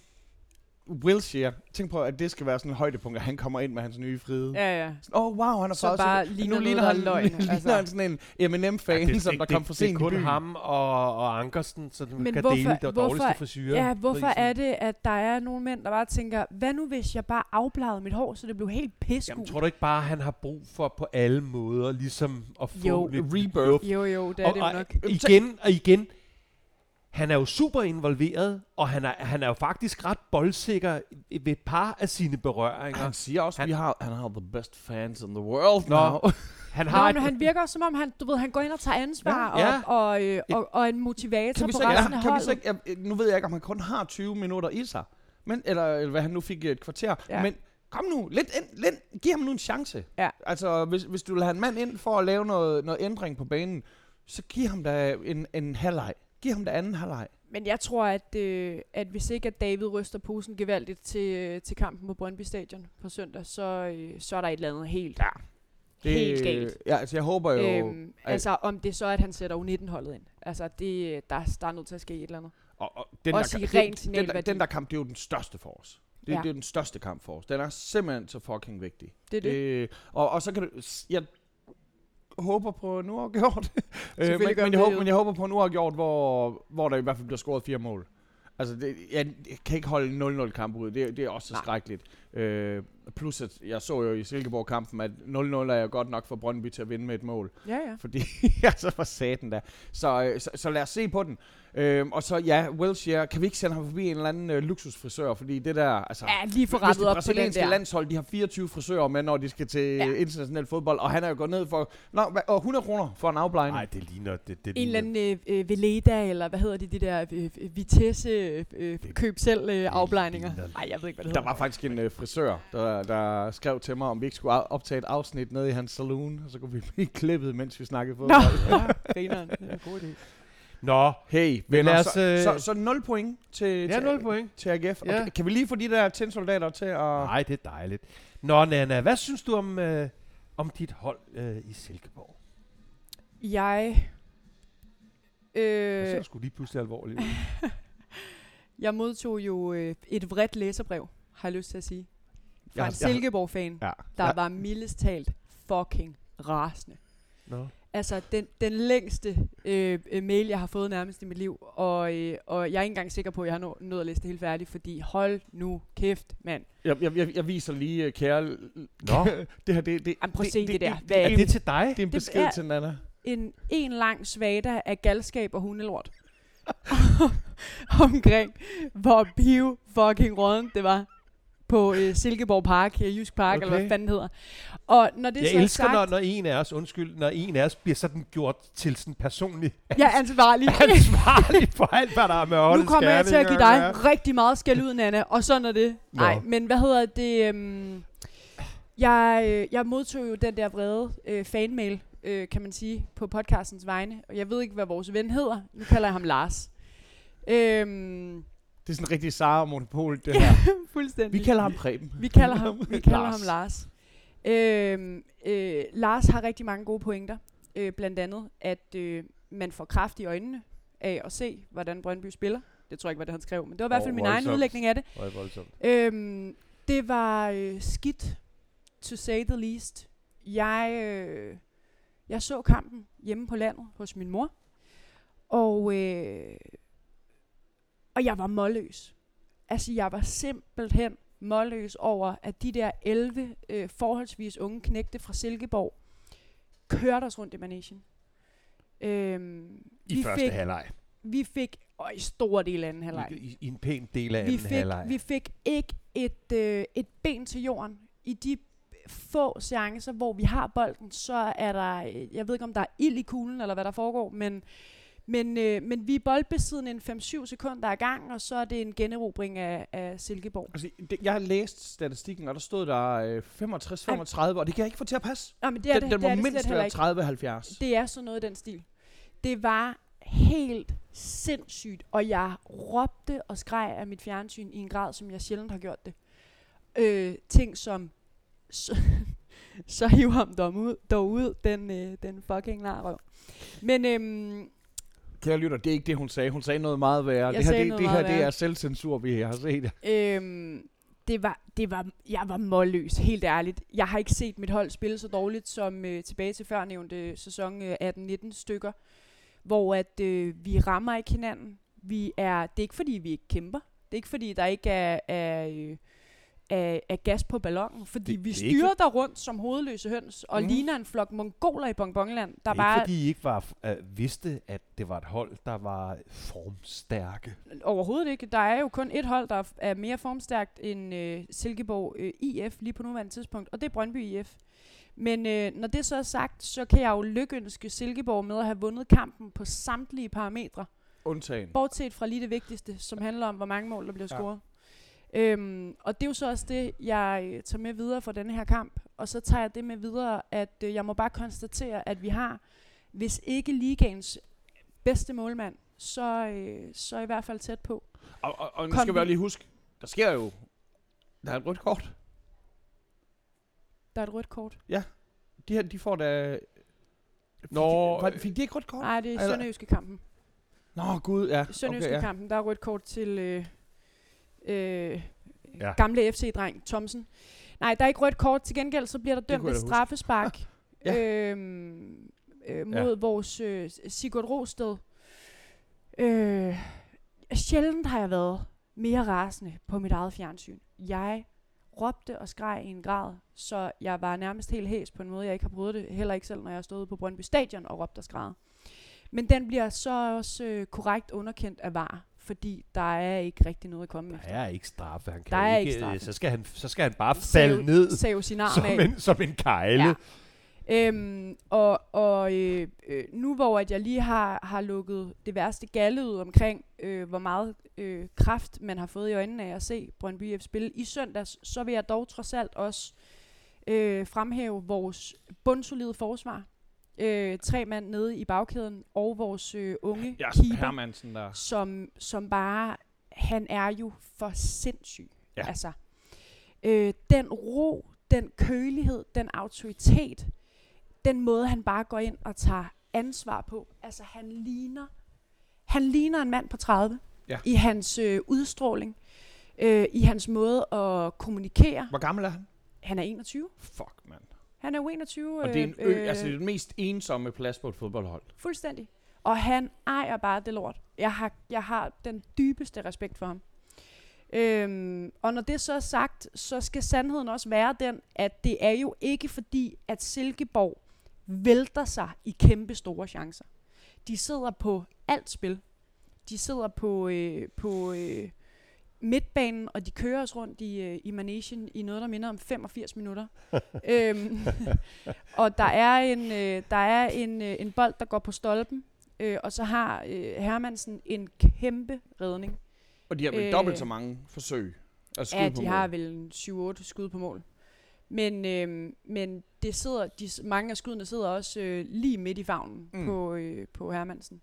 [SPEAKER 1] Wilshere. Tænk på, at det skal være sådan et højdepunkt, at han kommer ind med hans nye fride.
[SPEAKER 3] Ja, ja.
[SPEAKER 1] Åh, oh, wow, han har
[SPEAKER 3] Så bare
[SPEAKER 1] så-
[SPEAKER 3] ligner
[SPEAKER 1] nu ligner
[SPEAKER 3] er
[SPEAKER 1] han,
[SPEAKER 3] løgn,
[SPEAKER 1] ligner
[SPEAKER 3] altså.
[SPEAKER 1] han sådan en Eminem-fan, ja, som der kom for
[SPEAKER 2] det, det er
[SPEAKER 1] sent i
[SPEAKER 2] kun
[SPEAKER 1] byen.
[SPEAKER 2] ham og, og Ankersen, så du
[SPEAKER 3] Men
[SPEAKER 2] kan
[SPEAKER 3] hvorfor-
[SPEAKER 2] dele det
[SPEAKER 3] hvorfor-
[SPEAKER 2] dårligste frisyrer.
[SPEAKER 3] Ja, hvorfor
[SPEAKER 2] prisen.
[SPEAKER 3] er det, at der er nogle mænd, der bare tænker, hvad nu hvis jeg bare afbladede mit hår, så det blev helt pissegult?
[SPEAKER 2] Jamen, tror du ikke bare, at han har brug for på alle måder ligesom at få
[SPEAKER 3] Jo.
[SPEAKER 2] lidt
[SPEAKER 1] Rebirth.
[SPEAKER 3] Jo, jo, det er det
[SPEAKER 2] og,
[SPEAKER 3] nok.
[SPEAKER 2] og igen og igen, han er jo super involveret, og han er, han er jo faktisk ret boldsikker ved et par af sine berøringer.
[SPEAKER 1] Han siger også,
[SPEAKER 2] Han-
[SPEAKER 1] vi har, han har the best fans in the world
[SPEAKER 2] Nå,
[SPEAKER 1] now.
[SPEAKER 2] Han
[SPEAKER 3] Nå,
[SPEAKER 2] har
[SPEAKER 3] men han virker også, som om han, du ved, han går ind og tager ansvar
[SPEAKER 2] Ja.
[SPEAKER 3] ja. og, og, øh, og, og en motivator
[SPEAKER 1] kan vi
[SPEAKER 3] på
[SPEAKER 1] så ikke,
[SPEAKER 3] resten
[SPEAKER 1] ja,
[SPEAKER 3] af
[SPEAKER 1] kan vi
[SPEAKER 3] holdet.
[SPEAKER 1] så ikke, jeg, nu ved jeg ikke, om han kun har 20 minutter i sig. Men, eller, eller hvad han nu fik et kvarter.
[SPEAKER 3] Ja.
[SPEAKER 1] Men kom nu, lidt ind, lidt, giv ham nu en chance.
[SPEAKER 3] Ja.
[SPEAKER 1] Altså, hvis, hvis du vil have en mand ind for at lave noget, noget ændring på banen, så giv ham da en, en halvleg. Giv ham da anden halvleg.
[SPEAKER 3] Men jeg tror, at, øh, at hvis ikke at David ryster posen gevaldigt til, øh, til kampen på Brøndby Stadion på søndag, så, øh, så er der et eller andet helt,
[SPEAKER 1] Ja.
[SPEAKER 3] helt galt.
[SPEAKER 1] Ja, altså jeg håber jo...
[SPEAKER 3] Øhm,
[SPEAKER 1] at-
[SPEAKER 3] altså om det så er, at han sætter U19-holdet ind. Altså det, der, der er nødt til at ske et eller andet.
[SPEAKER 1] Og, og den
[SPEAKER 3] Også
[SPEAKER 1] der,
[SPEAKER 3] i
[SPEAKER 1] det-
[SPEAKER 3] ren
[SPEAKER 1] den,
[SPEAKER 3] signalværdi.
[SPEAKER 1] der, den der kamp, det er jo den største for os. Det,
[SPEAKER 3] Ja.
[SPEAKER 1] det er den største kamp for os. Den er simpelthen så fucking vigtig.
[SPEAKER 3] Det er det.
[SPEAKER 1] Øh, og, og så kan du... Jeg håber på en uafgjort. øh, men, men, jeg håber, men jeg håber på en uafgjort, hvor, hvor der i hvert fald bliver scoret fire mål. Altså, det, jeg, jeg kan ikke holde 0-0 kamp ud. Det, det er også så
[SPEAKER 3] Nej.
[SPEAKER 1] skrækkeligt. Øh, plus, at jeg så jo i Silkeborg-kampen, at 0-0 er jo godt nok for Brøndby til at vinde med et mål.
[SPEAKER 3] Ja, ja.
[SPEAKER 1] Fordi, altså, for satan da. Så, øh, så, så lad os se på den. Øhm, og så, ja, Wilshere, kan vi ikke sende ham forbi en eller anden øh, luksusfrisør? Fordi det der, altså...
[SPEAKER 3] Ja, lige
[SPEAKER 1] Hvis
[SPEAKER 3] rettet
[SPEAKER 1] det
[SPEAKER 3] op på den der.
[SPEAKER 1] landshold, de har 24 frisører med, når de skal til
[SPEAKER 3] Ja.
[SPEAKER 1] international fodbold, og han er jo gået ned for nå, og 100 kroner for en afblejning.
[SPEAKER 2] Nej, det ligner... Det, det
[SPEAKER 3] En eller anden øh, øh, Veleda, eller hvad hedder det, de der øh, øh, Vitesse øh, øh, køb selv øh, afblejninger. Nej, jeg ved ikke, hvad det
[SPEAKER 1] Der
[SPEAKER 3] hedder.
[SPEAKER 1] var faktisk en øh, frisør, der, der skrev til mig, om vi ikke skulle optage et afsnit nede i hans saloon, og så kunne vi blive klippet, mens vi snakkede
[SPEAKER 3] Nå,
[SPEAKER 1] fodbold.
[SPEAKER 3] ja, grineren. Det er en god idé.
[SPEAKER 2] Nå,
[SPEAKER 1] Hey,
[SPEAKER 2] Men
[SPEAKER 1] venner,
[SPEAKER 2] os,
[SPEAKER 1] så,
[SPEAKER 2] øh,
[SPEAKER 1] så, så 0 point til,
[SPEAKER 2] ja,
[SPEAKER 1] til,
[SPEAKER 2] 0 point.
[SPEAKER 1] til AGF.
[SPEAKER 2] Ja.
[SPEAKER 1] Ja. Okay, kan vi lige få de der tændsoldater til at...
[SPEAKER 2] Nej, det er dejligt. Nå, Nana, hvad synes du om, øh, om dit hold øh, i Silkeborg?
[SPEAKER 3] Jeg...
[SPEAKER 2] Jeg
[SPEAKER 3] Øh,
[SPEAKER 2] ser sgu lige pludselig alvorligt
[SPEAKER 3] jeg modtog jo øh, et vredt læserbrev, har jeg lyst til at sige. Fra
[SPEAKER 1] har-
[SPEAKER 3] en Silkeborg-fan,
[SPEAKER 1] Ja.
[SPEAKER 3] der
[SPEAKER 1] ja.
[SPEAKER 3] var mildest talt fucking rasende.
[SPEAKER 2] Nå.
[SPEAKER 3] Altså, den, den længste øh, øh, mail, jeg har fået nærmest i mit liv, og, øh, og jeg er ikke engang sikker på, at jeg har nå, nået at læse det helt færdigt, fordi hold nu kæft, mand.
[SPEAKER 1] Jeg, jeg, jeg, jeg viser lige, uh, kære...
[SPEAKER 2] Nå.
[SPEAKER 1] det her, det, det,
[SPEAKER 3] Jamen, prøv at se det der.
[SPEAKER 1] Det,
[SPEAKER 3] Hvad
[SPEAKER 1] det,
[SPEAKER 3] er
[SPEAKER 2] Er det til dig?
[SPEAKER 1] det er en
[SPEAKER 3] Det
[SPEAKER 1] besked
[SPEAKER 3] er-
[SPEAKER 1] til Nana.
[SPEAKER 3] En, en lang svada af galskab og hundelort. Omkring, hvor piv fucking råden det var på øh, Silkeborg Park, øh, Jysk Park, okay. eller hvad fanden hedder. Og når det
[SPEAKER 2] Jeg
[SPEAKER 3] så er
[SPEAKER 2] elsker,
[SPEAKER 3] sagt,
[SPEAKER 2] når, når en af os, undskyld, når en af os bliver sådan gjort til sådan personlig
[SPEAKER 3] jeg er ansvarlig.
[SPEAKER 2] ansvarlig for alt, hvad der er med
[SPEAKER 3] nu kommer jeg til at give dig rigtig meget skæld ud, Nana, og sådan er det. Nej, men hvad hedder det? Øhm, jeg, øh, jeg modtog jo den der vrede øh, fanmail, øh, kan man sige, på podcastens vegne. Og jeg ved ikke, hvad vores ven hedder. Nu kalder jeg ham Lars. Øhm,
[SPEAKER 1] Det er sådan en rigtig Sara Monopol, det her.
[SPEAKER 3] fuldstændig.
[SPEAKER 1] Vi kalder ham Preben.
[SPEAKER 3] Vi kalder ham, vi kalder
[SPEAKER 1] Lars.
[SPEAKER 3] ham Lars. Øhm, øh, Lars har rigtig mange gode pointer. Øh, blandt andet, at øh, man får kraft i øjnene af at se, hvordan Brøndby spiller. Det tror jeg ikke, hvad det han skrev, men det var i hvert fald min egen udlægning af det.
[SPEAKER 2] Det voldsomt.
[SPEAKER 3] Øhm, det var øh, skidt, to say the least. Jeg, øh, jeg så kampen hjemme på landet hos min mor, og, øh, og jeg var målløs. Altså, jeg var simpelthen målløs over, at de der 11 øh, forholdsvis unge knægte fra Silkeborg kørte os rundt i managen. Øhm,
[SPEAKER 2] I
[SPEAKER 3] vi
[SPEAKER 2] første
[SPEAKER 3] fik,
[SPEAKER 2] halvleg.
[SPEAKER 3] Vi fik, og i store del af anden halvleg,
[SPEAKER 2] I, i, en pæn del af
[SPEAKER 3] vi
[SPEAKER 2] anden
[SPEAKER 3] fik,
[SPEAKER 2] halvleg.
[SPEAKER 3] vi fik ikke et, øh, et ben til jorden. I de få seancer, hvor vi har bolden, så er der, øh, jeg ved ikke om der er ild i kuglen, eller hvad der foregår, men, men, øh, men vi er boldbesiddende en 5-7 sekunder ad gang, og så er det en generobring af, af Silkeborg.
[SPEAKER 1] Altså, det, jeg har læst statistikken, og der stod der øh, 65-35, og det kan jeg ikke få til at passe.
[SPEAKER 3] Nå, men det er
[SPEAKER 1] den,
[SPEAKER 3] det,
[SPEAKER 1] den
[SPEAKER 3] det,
[SPEAKER 1] må mindst være
[SPEAKER 3] ikke.
[SPEAKER 1] 30-70.
[SPEAKER 3] Det er sådan noget den stil. Det var helt sindssygt, og jeg råbte og skreg af mit fjernsyn i en grad, som jeg sjældent har gjort det. Øh, ting som, så, så hiv ham dog ud, dog ud den, øh, den fucking larrøv. Men øhm,
[SPEAKER 1] Kære lytter, det er ikke det, hun sagde. Hun sagde noget meget værre.
[SPEAKER 3] Jeg
[SPEAKER 1] det her, det, det her det er selvcensur, vi har set.
[SPEAKER 3] øhm, det var, det var, jeg var målløs, helt ærligt. Jeg har ikke set mit hold spille så dårligt som øh, tilbage til førnævnte sæson øh, 18-19 stykker, hvor at øh, vi rammer ikke hinanden. Vi er, det er ikke fordi, vi ikke kæmper. Det er ikke fordi, der ikke er, er, øh, er, er gas på ballonen, fordi
[SPEAKER 2] Det-
[SPEAKER 3] vi
[SPEAKER 2] det er ikke
[SPEAKER 3] styrer der rundt som hovedløse høns, og mm. ligner en flok mongoler i bonbonland, der
[SPEAKER 2] det er
[SPEAKER 3] bare
[SPEAKER 2] ikke, fordi I ikke var, øh, vidste, at det var et hold, der var formstærke.
[SPEAKER 3] Overhovedet ikke. Der er jo kun et hold, der er mere formstærkt end øh, Silkeborg øh, IF lige på nuværende tidspunkt, og det er Brøndby IF. Men øh, når det så er sagt, så kan jeg jo lykønske Silkeborg med at have vundet kampen på samtlige parametre,
[SPEAKER 1] Undtagen.
[SPEAKER 3] bortset fra lige det vigtigste, som handler om, hvor mange mål der bliver
[SPEAKER 1] Ja.
[SPEAKER 3] Øhm, og det er jo så også det, jeg øh, tager med videre fra denne her kamp. Og så tager jeg det med videre, at øh, jeg må bare konstatere, at vi har, hvis ikke ligaens bedste målmand, så, øh, så i hvert fald tæt på.
[SPEAKER 1] Og, og, og nu
[SPEAKER 3] Kom
[SPEAKER 1] skal vi lige huske, der sker jo... Der er et rødt kort.
[SPEAKER 3] Der er et rødt kort.
[SPEAKER 1] De her, de får da... Fik
[SPEAKER 2] Nå,
[SPEAKER 1] de, var, fik de ikke rødt kort?
[SPEAKER 3] Nej, det er Sønderjyske kampen.
[SPEAKER 1] Nå, gud, ja.
[SPEAKER 3] Sønderjyske
[SPEAKER 1] okay, ja.
[SPEAKER 3] kampen, der er rødt kort til øh, øh,
[SPEAKER 2] Ja.
[SPEAKER 3] gamle FC-dreng Thomsen. Nej, der er ikke rødt kort. Til gengæld så bliver der dømt et straffespark
[SPEAKER 1] Ja.
[SPEAKER 3] øhm, øh, mod ja. vores øh, Sigurd Rosted. Øh, sjældent har jeg været mere rasende på mit eget fjernsyn. Jeg råbte og skreg i en grad, så jeg var nærmest helt hæs på en måde, jeg ikke har prøvet det. Heller ikke selv, når jeg stod på Brøndby Stadion og råbte og skreg. Men den bliver så også øh, korrekt underkendt af VAR, fordi der er ikke rigtig noget at komme
[SPEAKER 2] Der
[SPEAKER 3] efter.
[SPEAKER 2] er ikke straffe. Han kan
[SPEAKER 3] Der er
[SPEAKER 2] ikke,
[SPEAKER 3] ikke straffe.
[SPEAKER 2] Så skal han, så skal han bare
[SPEAKER 3] Save-
[SPEAKER 2] falde ned
[SPEAKER 3] Save sin arm
[SPEAKER 2] som
[SPEAKER 3] af.
[SPEAKER 2] en, som en kejle.
[SPEAKER 3] Ja. Øhm, og og øh, øh, nu hvor at jeg lige har, har lukket det værste galle ud omkring, øh, hvor meget øh, kraft man har fået i øjnene af at se Brøndby F spille i søndags, så vil jeg dog trods alt også øh, fremhæve vores bundsolide forsvar. Øh, tre mand nede i bagkæden, og vores øh, unge
[SPEAKER 1] Ja,
[SPEAKER 3] keeper,
[SPEAKER 1] Hermansen der.
[SPEAKER 3] som, som bare, han er jo for sindssyg.
[SPEAKER 1] Ja.
[SPEAKER 3] Altså, øh, den ro, den kølighed, den autoritet, den måde han bare går ind og tager ansvar på. Altså han ligner, han ligner en mand på 30
[SPEAKER 1] Ja.
[SPEAKER 3] i hans øh, udstråling, øh, i hans måde at kommunikere.
[SPEAKER 1] Hvor gammel er han?
[SPEAKER 3] Han er 21.
[SPEAKER 1] Fuck, mand.
[SPEAKER 3] Han er jo 21.
[SPEAKER 1] Og det er en ø,
[SPEAKER 3] øh,
[SPEAKER 1] altså det er den mest ensomme plads på et fodboldhold.
[SPEAKER 3] Fuldstændig. Og han ejer bare det lort. Jeg har, jeg har den dybeste respekt for ham. Øhm, og når det så er sagt, så skal sandheden også være den, at det er jo ikke fordi, at Silkeborg vælter sig i kæmpe store chancer. De sidder på alt spil. De sidder på, øh, på øh, midtbanen, og de kører os rundt i, øh, i Manesien i noget, der minder om 85 minutter. øhm, og der er en, øh, der er en, øh, en bold, der går på stolpen, øh, og så har øh, Hermansen en kæmpe redning.
[SPEAKER 1] Og de har vel
[SPEAKER 3] Øh,
[SPEAKER 1] dobbelt så mange forsøg at skyde
[SPEAKER 3] Ja,
[SPEAKER 1] på
[SPEAKER 3] de
[SPEAKER 1] mål.
[SPEAKER 3] har vel en 7-8 skud på mål. Men, øh, men det sidder, de, mange af skuddene sidder også øh, lige midt i favnen
[SPEAKER 1] mm.
[SPEAKER 3] på, øh, på Hermansen.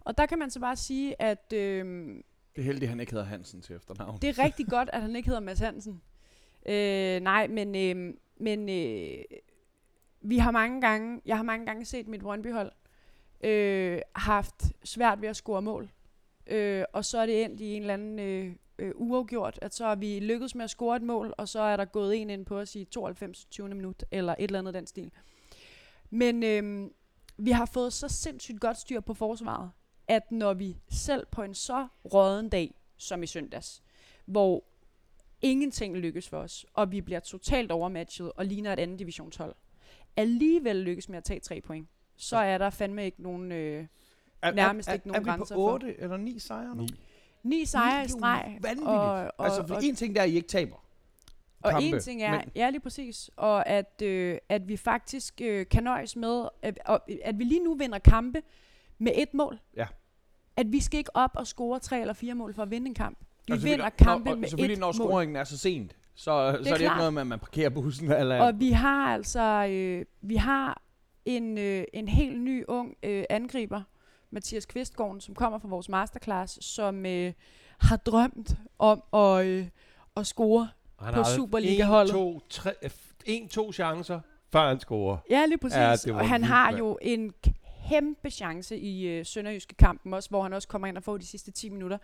[SPEAKER 3] Og der kan man så bare sige, at øh,
[SPEAKER 1] det er heldigt, at han ikke hedder Hansen til efternavn.
[SPEAKER 3] det er rigtig godt, at han ikke hedder Mads Hansen. Øh, nej, men, øh, men øh, vi har mange gange, jeg har mange gange set mit Brøndby-hold øh, haft svært ved at score mål. Øh, og så er det endt i en eller anden øh, øh, uafgjort, at så har vi lykkedes med at score et mål, og så er der gået en ind på os i 92. 20. minut, eller et eller andet den stil. Men øh, vi har fået så sindssygt godt styr på forsvaret, at når vi selv på en så råden dag, som i søndags, hvor ingenting lykkes for os, og vi bliver totalt overmatchet og ligner et andet divisionshold, alligevel lykkes med at tage tre point, så er der fandme ikke nogen... Øh,
[SPEAKER 1] er,
[SPEAKER 3] nærmest
[SPEAKER 1] er,
[SPEAKER 3] ikke
[SPEAKER 1] er,
[SPEAKER 3] nogen
[SPEAKER 1] er vi
[SPEAKER 3] grænser
[SPEAKER 1] på
[SPEAKER 3] for.
[SPEAKER 1] 8 eller 9 sejre nu?
[SPEAKER 2] Ni.
[SPEAKER 3] sejre i streg.
[SPEAKER 1] vanvittigt.
[SPEAKER 3] Og, og,
[SPEAKER 1] altså, for
[SPEAKER 3] og,
[SPEAKER 1] en ting der, er, at I ikke taber.
[SPEAKER 3] og
[SPEAKER 1] kampe,
[SPEAKER 3] en ting er,
[SPEAKER 1] men-
[SPEAKER 3] men, ja lige præcis, og at, øh, at vi faktisk øh, kan nøjes med, at, og, at vi lige nu vinder kampe med et mål.
[SPEAKER 1] Ja.
[SPEAKER 3] At vi skal ikke op og score tre eller fire mål for at vinde en kamp. Vi
[SPEAKER 1] Og
[SPEAKER 3] vinder
[SPEAKER 1] selvfølgelig-
[SPEAKER 3] kampe
[SPEAKER 1] og, og
[SPEAKER 3] med
[SPEAKER 1] selvfølgelig,
[SPEAKER 3] et
[SPEAKER 1] når
[SPEAKER 3] mål.
[SPEAKER 1] scoringen er så sent, så, så er det ikke noget med, at man parkerer bussen. Eller,
[SPEAKER 3] Og vi har altså øh, vi har en, øh, en helt ny ung øh, angriber, Mathias Kvistgården, som kommer fra vores masterclass, som øh, har drømt om at, øh, at score.
[SPEAKER 2] Han
[SPEAKER 3] På
[SPEAKER 2] har
[SPEAKER 3] Superliga-holdet.
[SPEAKER 2] En, to, tre, øh, en, to chancer, før han scorer.
[SPEAKER 3] Ja, lige præcis.
[SPEAKER 2] Ja,
[SPEAKER 3] og han har jo en kæmpe chance i øh, Sønderjyske kampen også, hvor han også kommer ind og får de sidste 10 minutter.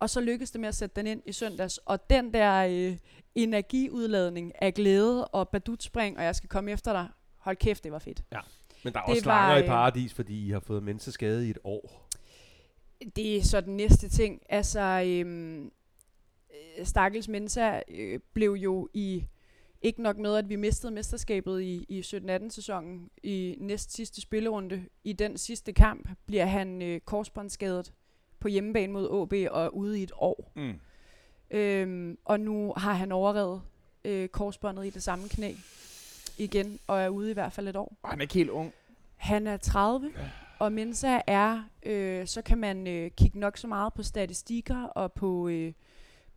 [SPEAKER 3] Og så lykkes det med at sætte den ind i søndags. Og den der øh, energiudladning af glæde og badutspring, og jeg skal komme efter dig. Hold kæft, det var fedt.
[SPEAKER 2] Men der er
[SPEAKER 3] Det
[SPEAKER 2] også slanger i
[SPEAKER 3] øh,
[SPEAKER 2] paradis, fordi I har fået menneskeskade i et år.
[SPEAKER 3] Det er så den næste ting. Altså, øhm, øh, Stakkels Mensa øh, blev jo i ikke nok med, at vi mistede mesterskabet i, i 17-18 sæsonen i næst sidste spillerunde. I den sidste kamp bliver han øh, korsbåndsskadet på hjemmebane mod AB og er ude i et år.
[SPEAKER 1] Mm.
[SPEAKER 3] Øhm, og nu har han overrevet øh, korsbåndet i det samme knæ igen, og er ude i hvert fald et år.
[SPEAKER 1] Og han er ikke helt ung.
[SPEAKER 3] Han er 30, og Mensa er, øh, så kan man øh, kigge nok så meget på statistikker og på, øh,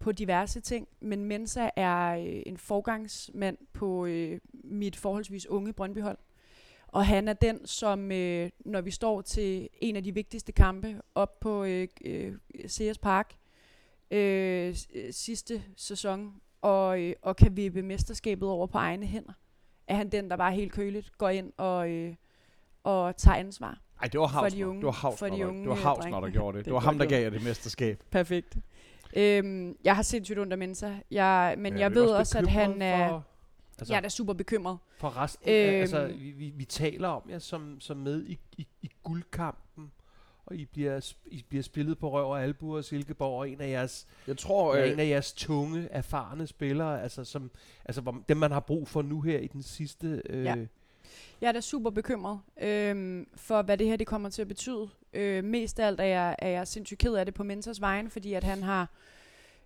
[SPEAKER 3] på diverse ting, men Mensa er øh, en forgangsmand på øh, mit forholdsvis unge Brøndbyhold. Og han er den, som øh, når vi står til en af de vigtigste kampe op på øh, øh, CS Park øh, øh, sidste sæson, og, øh, og kan vippe mesterskabet over på egne hænder, er han den, der bare helt køligt går ind og, øh, og tager ansvar.
[SPEAKER 1] Ej, det var
[SPEAKER 3] For de unge-
[SPEAKER 1] Det var Hausner,
[SPEAKER 3] for de unge,
[SPEAKER 1] det var
[SPEAKER 3] øh,
[SPEAKER 1] Hausner, der gjorde det.
[SPEAKER 3] Det
[SPEAKER 1] Det var ham, der gav jer det mesterskab.
[SPEAKER 3] Perfekt. Øhm, jeg har sindssygt ondt af Mensa. Jeg, men
[SPEAKER 2] Men
[SPEAKER 3] jeg ved også, at han er...
[SPEAKER 2] For, altså,
[SPEAKER 3] Jeg er da super bekymret.
[SPEAKER 2] for resten øhm, altså, vi, vi, vi taler om jer som, som med i, i, i guldkampen, og I bliver, I bliver spillet på røv og albuer og Silkeborg, og en af jeres,
[SPEAKER 1] Jeg tror,
[SPEAKER 2] øh,
[SPEAKER 1] øh,
[SPEAKER 2] en af jeres tunge, erfarne spillere, altså, som, altså hvor, dem man har brug for nu her i den sidste... Øh,
[SPEAKER 3] Ja. Jeg er da super bekymret øhm, for, hvad det her det kommer til at betyde. Øh, mest af alt er jeg, er jeg sindssygt ked af det på mentors vejen, fordi at han har,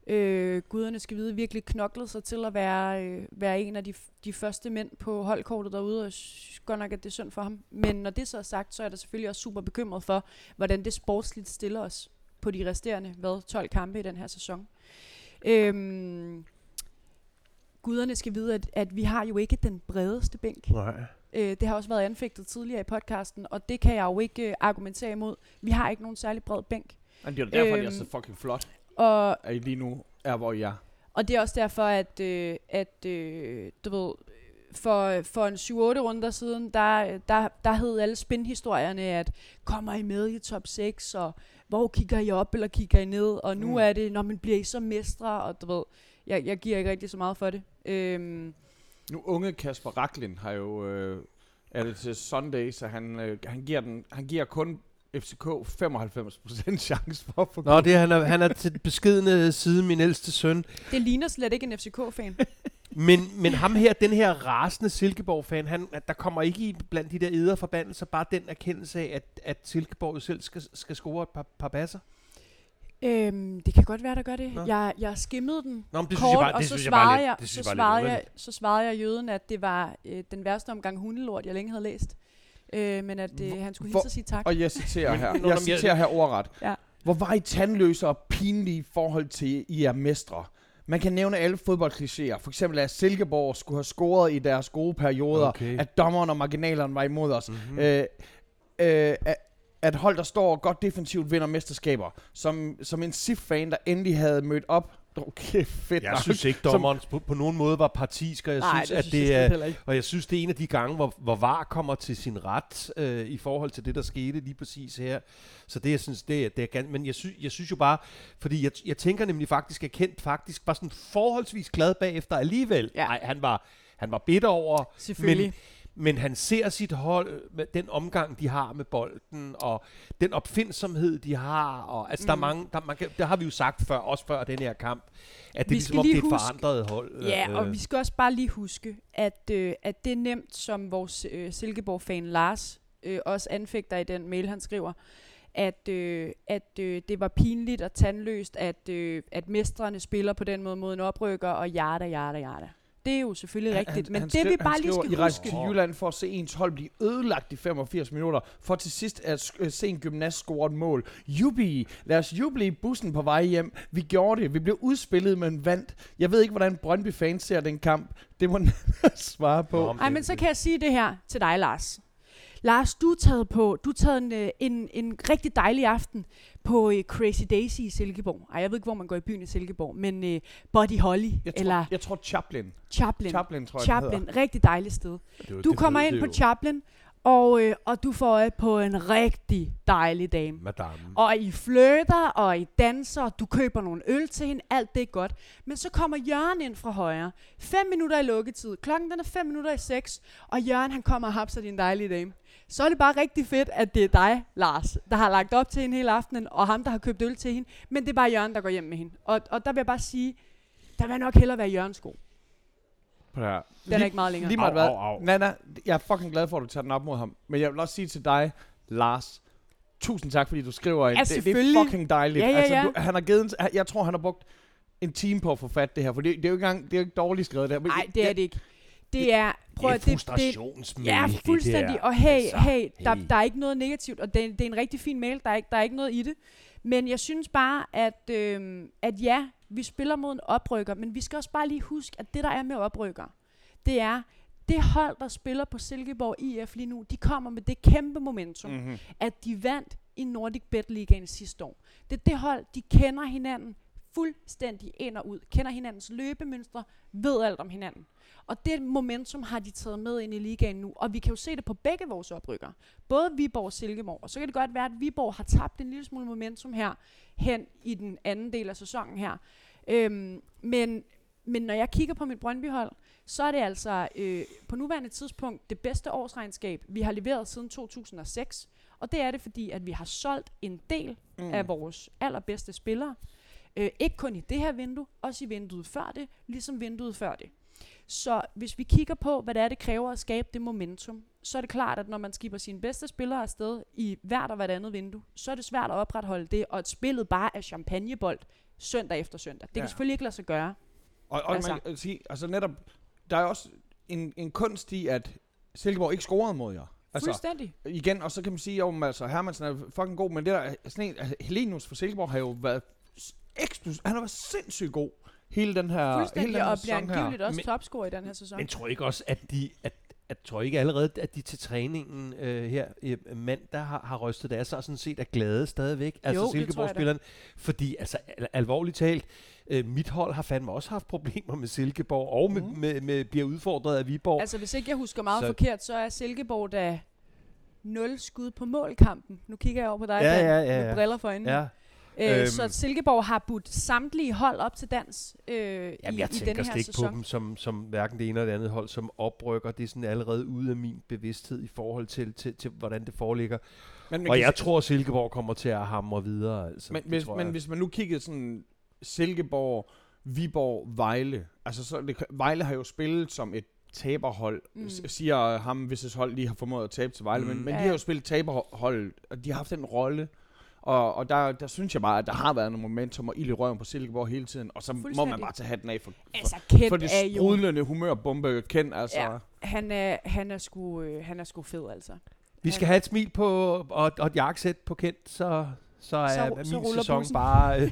[SPEAKER 3] øh, guderne skal vide, virkelig knoklet sig til at være, øh, være en af de, de første mænd på holdkortet derude, og synes godt nok, at det er synd for ham. Men når det så er sagt, så er jeg selvfølgelig også super bekymret for, hvordan det sportsligt stiller os på de resterende, hvad, 12 kampe i den her sæson. Øhm, guderne skal vide, at, at vi har jo ikke den bredeste bænk.
[SPEAKER 2] Nej.
[SPEAKER 3] Øh, det har også været anfægtet tidligere i podcasten, og det kan jeg jo ikke øh, argumentere imod. Vi har ikke nogen særlig bred bænk.
[SPEAKER 1] men det er derfor, øhm, det er så
[SPEAKER 3] øhm,
[SPEAKER 1] fucking flot,
[SPEAKER 3] Og,
[SPEAKER 1] at I lige nu er, hvor I er.
[SPEAKER 3] og det er også derfor, at, øh, at øh, du ved, for, for en 7-8 runder siden, der, der, der hed alle spinhistorierne, at kommer I med i top 6, og hvor kigger I op, eller kigger I ned, og nu
[SPEAKER 1] mm.
[SPEAKER 3] er det, når man bliver I så mestre, og du ved, jeg, jeg giver ikke rigtig så meget for det. Øhm,
[SPEAKER 1] Nu unge Kasper Raklin har jo, øh, er det til Sunday, så han, øh, han, giver den, han giver kun FCK 95% chance for at få
[SPEAKER 2] Nå, det er, han, er, han er til beskedende side min ældste søn.
[SPEAKER 3] det ligner slet ikke en FCK-fan.
[SPEAKER 2] Men, men ham her, den her rasende Silkeborg-fan, han, at der kommer ikke i blandt de der æderforbandelser bare den erkendelse af, at, at Silkeborg jo selv skal, skal score et par, par basser.
[SPEAKER 3] Øhm, det kan godt være, der gør det.
[SPEAKER 2] Nå.
[SPEAKER 3] Jeg, jeg skimmede den
[SPEAKER 2] Nå, det
[SPEAKER 3] kort,
[SPEAKER 2] synes jeg bare,
[SPEAKER 3] og
[SPEAKER 2] det
[SPEAKER 3] så
[SPEAKER 2] synes jeg bare lidt,
[SPEAKER 3] jeg,
[SPEAKER 2] det
[SPEAKER 3] så
[SPEAKER 2] synes jeg bare
[SPEAKER 3] svarede jeg, så svarede jeg jøden, at det var øh, den værste omgang hundelort, jeg længe havde læst. Øh, men at øh, han skulle
[SPEAKER 1] Hvor-
[SPEAKER 3] hilse og sige tak.
[SPEAKER 1] Og jeg citerer her. Jeg- citerer her ordret.
[SPEAKER 3] Ja.
[SPEAKER 1] Hvor var I tandløse og pinlige i forhold til I er mestre? Man kan nævne alle fodboldklichéer. For eksempel at Silkeborg skulle have scoret i deres gode perioder.
[SPEAKER 2] Okay.
[SPEAKER 1] At dommeren og marginalerne var imod os.
[SPEAKER 2] Mm-hmm.
[SPEAKER 1] Øh, øh, at, at hold, der står godt defensivt, vinder mesterskaber. Som, som en SIF-fan, der endelig havde mødt op. Okay, fedt
[SPEAKER 2] Jeg
[SPEAKER 1] nok.
[SPEAKER 2] synes ikke,
[SPEAKER 1] Som-
[SPEAKER 2] dommeren på, på nogen måde var partisk, og jeg
[SPEAKER 3] Nej,
[SPEAKER 2] synes, at
[SPEAKER 3] synes
[SPEAKER 2] det
[SPEAKER 3] jeg
[SPEAKER 2] er,
[SPEAKER 3] heller ikke.
[SPEAKER 2] og jeg synes, det er en af de gange, hvor, hvor VAR kommer til sin ret øh, i forhold til det, der skete lige præcis her. Så det, jeg synes, det, er- det er ganske... Men jeg, sy, jeg synes jo bare, fordi jeg, jeg tænker nemlig faktisk, at Kent faktisk var sådan forholdsvis glad bagefter alligevel.
[SPEAKER 3] Ja.
[SPEAKER 2] Nej, han var, han var bitter over,
[SPEAKER 3] Selvfølgelig.
[SPEAKER 2] men han ser sit hold med den omgang, de har med bolden, og den opfindsomhed, de har. Og, altså, mm. der, er
[SPEAKER 3] Mm.
[SPEAKER 2] mange, der, man kan, der har vi jo sagt før, også før den her kamp, at det
[SPEAKER 3] Vi
[SPEAKER 2] er ligesom om, det er et
[SPEAKER 3] huske-
[SPEAKER 2] forandret hold.
[SPEAKER 3] Ja,
[SPEAKER 2] øh,
[SPEAKER 3] og vi skal også bare lige huske, at, øh, at det er nemt, som vores øh, Silkeborg-fan Lars øh, også anfægter i den mail, han skriver, at, øh, at øh, det var pinligt og tandløst, at, øh, at mestrene spiller på den måde mod en oprykker, og jarda, jarda, jarda. Det er jo selvfølgelig rigtigt, men det
[SPEAKER 1] skriver-
[SPEAKER 3] vi bare lige skal
[SPEAKER 1] I rejste
[SPEAKER 3] huske...
[SPEAKER 1] til Jylland for at se ens hold blive ødelagt i 85 minutter, for til sidst at øh, se en gymnast score et mål. Jubi! Lad os juble i bussen på vej hjem. Vi gjorde det. Vi blev udspillet, men vandt. Jeg ved ikke, hvordan Brøndby fans ser den kamp. Det må svare på.
[SPEAKER 2] Nå,
[SPEAKER 3] Ej, men så kan jeg sige det her til dig, Lars. Lars, du er taget på, du er taget en, øh, en, en rigtig dejlig aften på øh, Crazy Daisy i Silkeborg. Ej, jeg ved ikke, hvor man går i byen i Silkeborg, men øh, Body Holly,
[SPEAKER 1] Jeg tror,
[SPEAKER 3] eller
[SPEAKER 1] jeg tror Chaplin.
[SPEAKER 3] Chaplin.
[SPEAKER 1] Chaplin, tror jeg.
[SPEAKER 3] Chaplin, rigtig dejligt sted.
[SPEAKER 2] Var-
[SPEAKER 3] Du kommer ind på
[SPEAKER 2] jo.
[SPEAKER 3] Chaplin, og, øh, og du får øje på en rigtig dejlig dame.
[SPEAKER 2] Madame.
[SPEAKER 3] Og I flirter, og I danser, og du køber nogle øl til hende, alt det er godt. Men så kommer Jørgen ind fra højre. Fem minutter i lukketid. Klokken den er fem minutter i seks, og Jørgen han kommer og hapser din dejlige dame. Så er det bare rigtig fedt, at det er dig, Lars, der har lagt op til hende hele aftenen, og ham, der har købt øl til hende. Men det er bare Jørgen, der går hjem med hende. Og, og der vil jeg bare sige, der vil jeg nok hellere være Jørgens sko.
[SPEAKER 1] På det her.
[SPEAKER 3] Den er ikke meget længere.
[SPEAKER 1] Lige meget
[SPEAKER 2] Au,
[SPEAKER 1] hvad.
[SPEAKER 2] au, au.
[SPEAKER 1] Nana, jeg er fucking glad for, at du tager den op mod ham. Men jeg vil også sige til dig, Lars, tusind tak, fordi du skriver ind.
[SPEAKER 3] Ja,
[SPEAKER 1] det, det er fucking dejligt.
[SPEAKER 3] Ja, ja,
[SPEAKER 1] altså,
[SPEAKER 3] ja.
[SPEAKER 1] Du, han har givet, en- jeg tror, han har brugt en time på at få fat det her, for det, det er jo ikke engang, det er jo ikke dårligt skrevet der.
[SPEAKER 3] Nej, det er det ikke. Det er, prøv
[SPEAKER 2] det
[SPEAKER 3] at
[SPEAKER 2] er
[SPEAKER 3] det, det,
[SPEAKER 2] frustrationsmail,
[SPEAKER 3] Ja,
[SPEAKER 2] det
[SPEAKER 3] fuldstændig.
[SPEAKER 2] der.
[SPEAKER 3] Og hey,
[SPEAKER 2] Altså,
[SPEAKER 3] hey, der,
[SPEAKER 2] hey.
[SPEAKER 3] der er ikke noget negativt, og det, det er en rigtig fin mail, der er ikke, der er ikke noget i det. Men jeg synes bare, at, øhm, at ja, vi spiller mod en oprykker, men vi skal også bare lige huske, at det der er med oprykker, det er, det hold, der spiller på Silkeborg IF lige nu, de kommer med det kæmpe momentum, mm.
[SPEAKER 1] Mm-hmm.
[SPEAKER 3] at de vandt i Nordic Bet Ligaen sidste år. Det er det hold, de kender hinanden fuldstændig ind og ud, kender hinandens løbemønstre, ved alt om hinanden. Og det momentum har de taget med ind i ligaen nu, og vi kan jo se det på begge vores oprykker. Både Viborg og Silkeborg, og så kan det godt være, at Viborg har tabt en lille smule momentum her hen i den anden del af sæsonen her. Øhm, men, men når jeg kigger på mit Brøndby-hold, så er det altså øh, på nuværende tidspunkt det bedste årsregnskab, vi har leveret siden 2006. Og det er det, fordi at vi har solgt en del mm. af vores allerbedste spillere. Øh, ikke kun i det her vindue, også i vinduet før det, ligesom vinduet før det. Så hvis vi kigger på, hvad det er, det kræver at skabe det momentum, så er det klart, at når man skipper sine bedste spillere afsted i hvert og hvert andet vindue, så er det svært at opretholde det, og at spillet bare er champagnebold søndag efter søndag. Det ja. kan selvfølgelig ikke lade sig gøre.
[SPEAKER 1] Og, og altså. man kan sige, altså netop, der er også en, en kunst i, at Silkeborg ikke scorede mod jer.
[SPEAKER 3] Altså, Fuldstændig.
[SPEAKER 1] Igen, og så kan man sige, at altså, Hermansen er fucking god, men det der, sådan en, altså, Helenus for Silkeborg har jo været eksplosiv. Han har været sindssygt god hele den her
[SPEAKER 3] Fuldstændig,
[SPEAKER 1] hele den her
[SPEAKER 3] og bliver angiveligt også topscorer i den her sæson.
[SPEAKER 2] Men tror ikke også, at de, at at tror ikke allerede, at de til træningen øh, her øh, mandag har, har rystet det af sig og sådan set er glade stadigvæk. Altså
[SPEAKER 3] jo,
[SPEAKER 2] Silkeborg-spillerne. Fordi altså al- alvorligt talt, øh, mit hold har fandme også haft problemer med Silkeborg og med, mm. med, med, bliver udfordret af Viborg.
[SPEAKER 3] Altså hvis ikke jeg husker meget så forkert, så er Silkeborg da 0 skud på målkampen. Nu kigger jeg over på dig,
[SPEAKER 2] ja,
[SPEAKER 3] Dan,
[SPEAKER 2] ja, ja, ja.
[SPEAKER 3] med briller for øjnene.
[SPEAKER 2] Ja.
[SPEAKER 3] Øh, øhm, så Silkeborg har budt samtlige hold op til dans øh,
[SPEAKER 2] Jamen,
[SPEAKER 3] i,
[SPEAKER 2] jeg
[SPEAKER 3] i
[SPEAKER 2] tænker
[SPEAKER 3] den her
[SPEAKER 2] ikke
[SPEAKER 3] sæson.
[SPEAKER 2] på dem som, som hverken det ene eller det andet hold, som oprykker. Det er sådan allerede ude af min bevidsthed i forhold til, til, til hvordan det foreligger. Men, og jeg tror, Silkeborg kommer til at hamre videre. Altså.
[SPEAKER 1] Men, hvis, men hvis man nu kiggede sådan Silkeborg, Viborg, Vejle. Altså så det, Vejle har jo spillet som et taberhold, mm. siger ham, hvis et hold lige har formået at tabe til Vejle, mm. men, men ja. de har jo spillet taberhold, og de har haft den rolle. Og, og der, der synes jeg bare, at der har været noget momentum og ild i røven på Silkeborg hele tiden. Og så må man bare tage hatten af for, for,
[SPEAKER 3] altså,
[SPEAKER 1] for det sprudlende humørbombe Ken. Altså.
[SPEAKER 3] Ja, han er, han er, sgu, øh, han er sgu fed, altså.
[SPEAKER 2] Vi skal have et smil på, og, og et jakkesæt på Kent, så, så er så, min så sæson bussen. bare øh,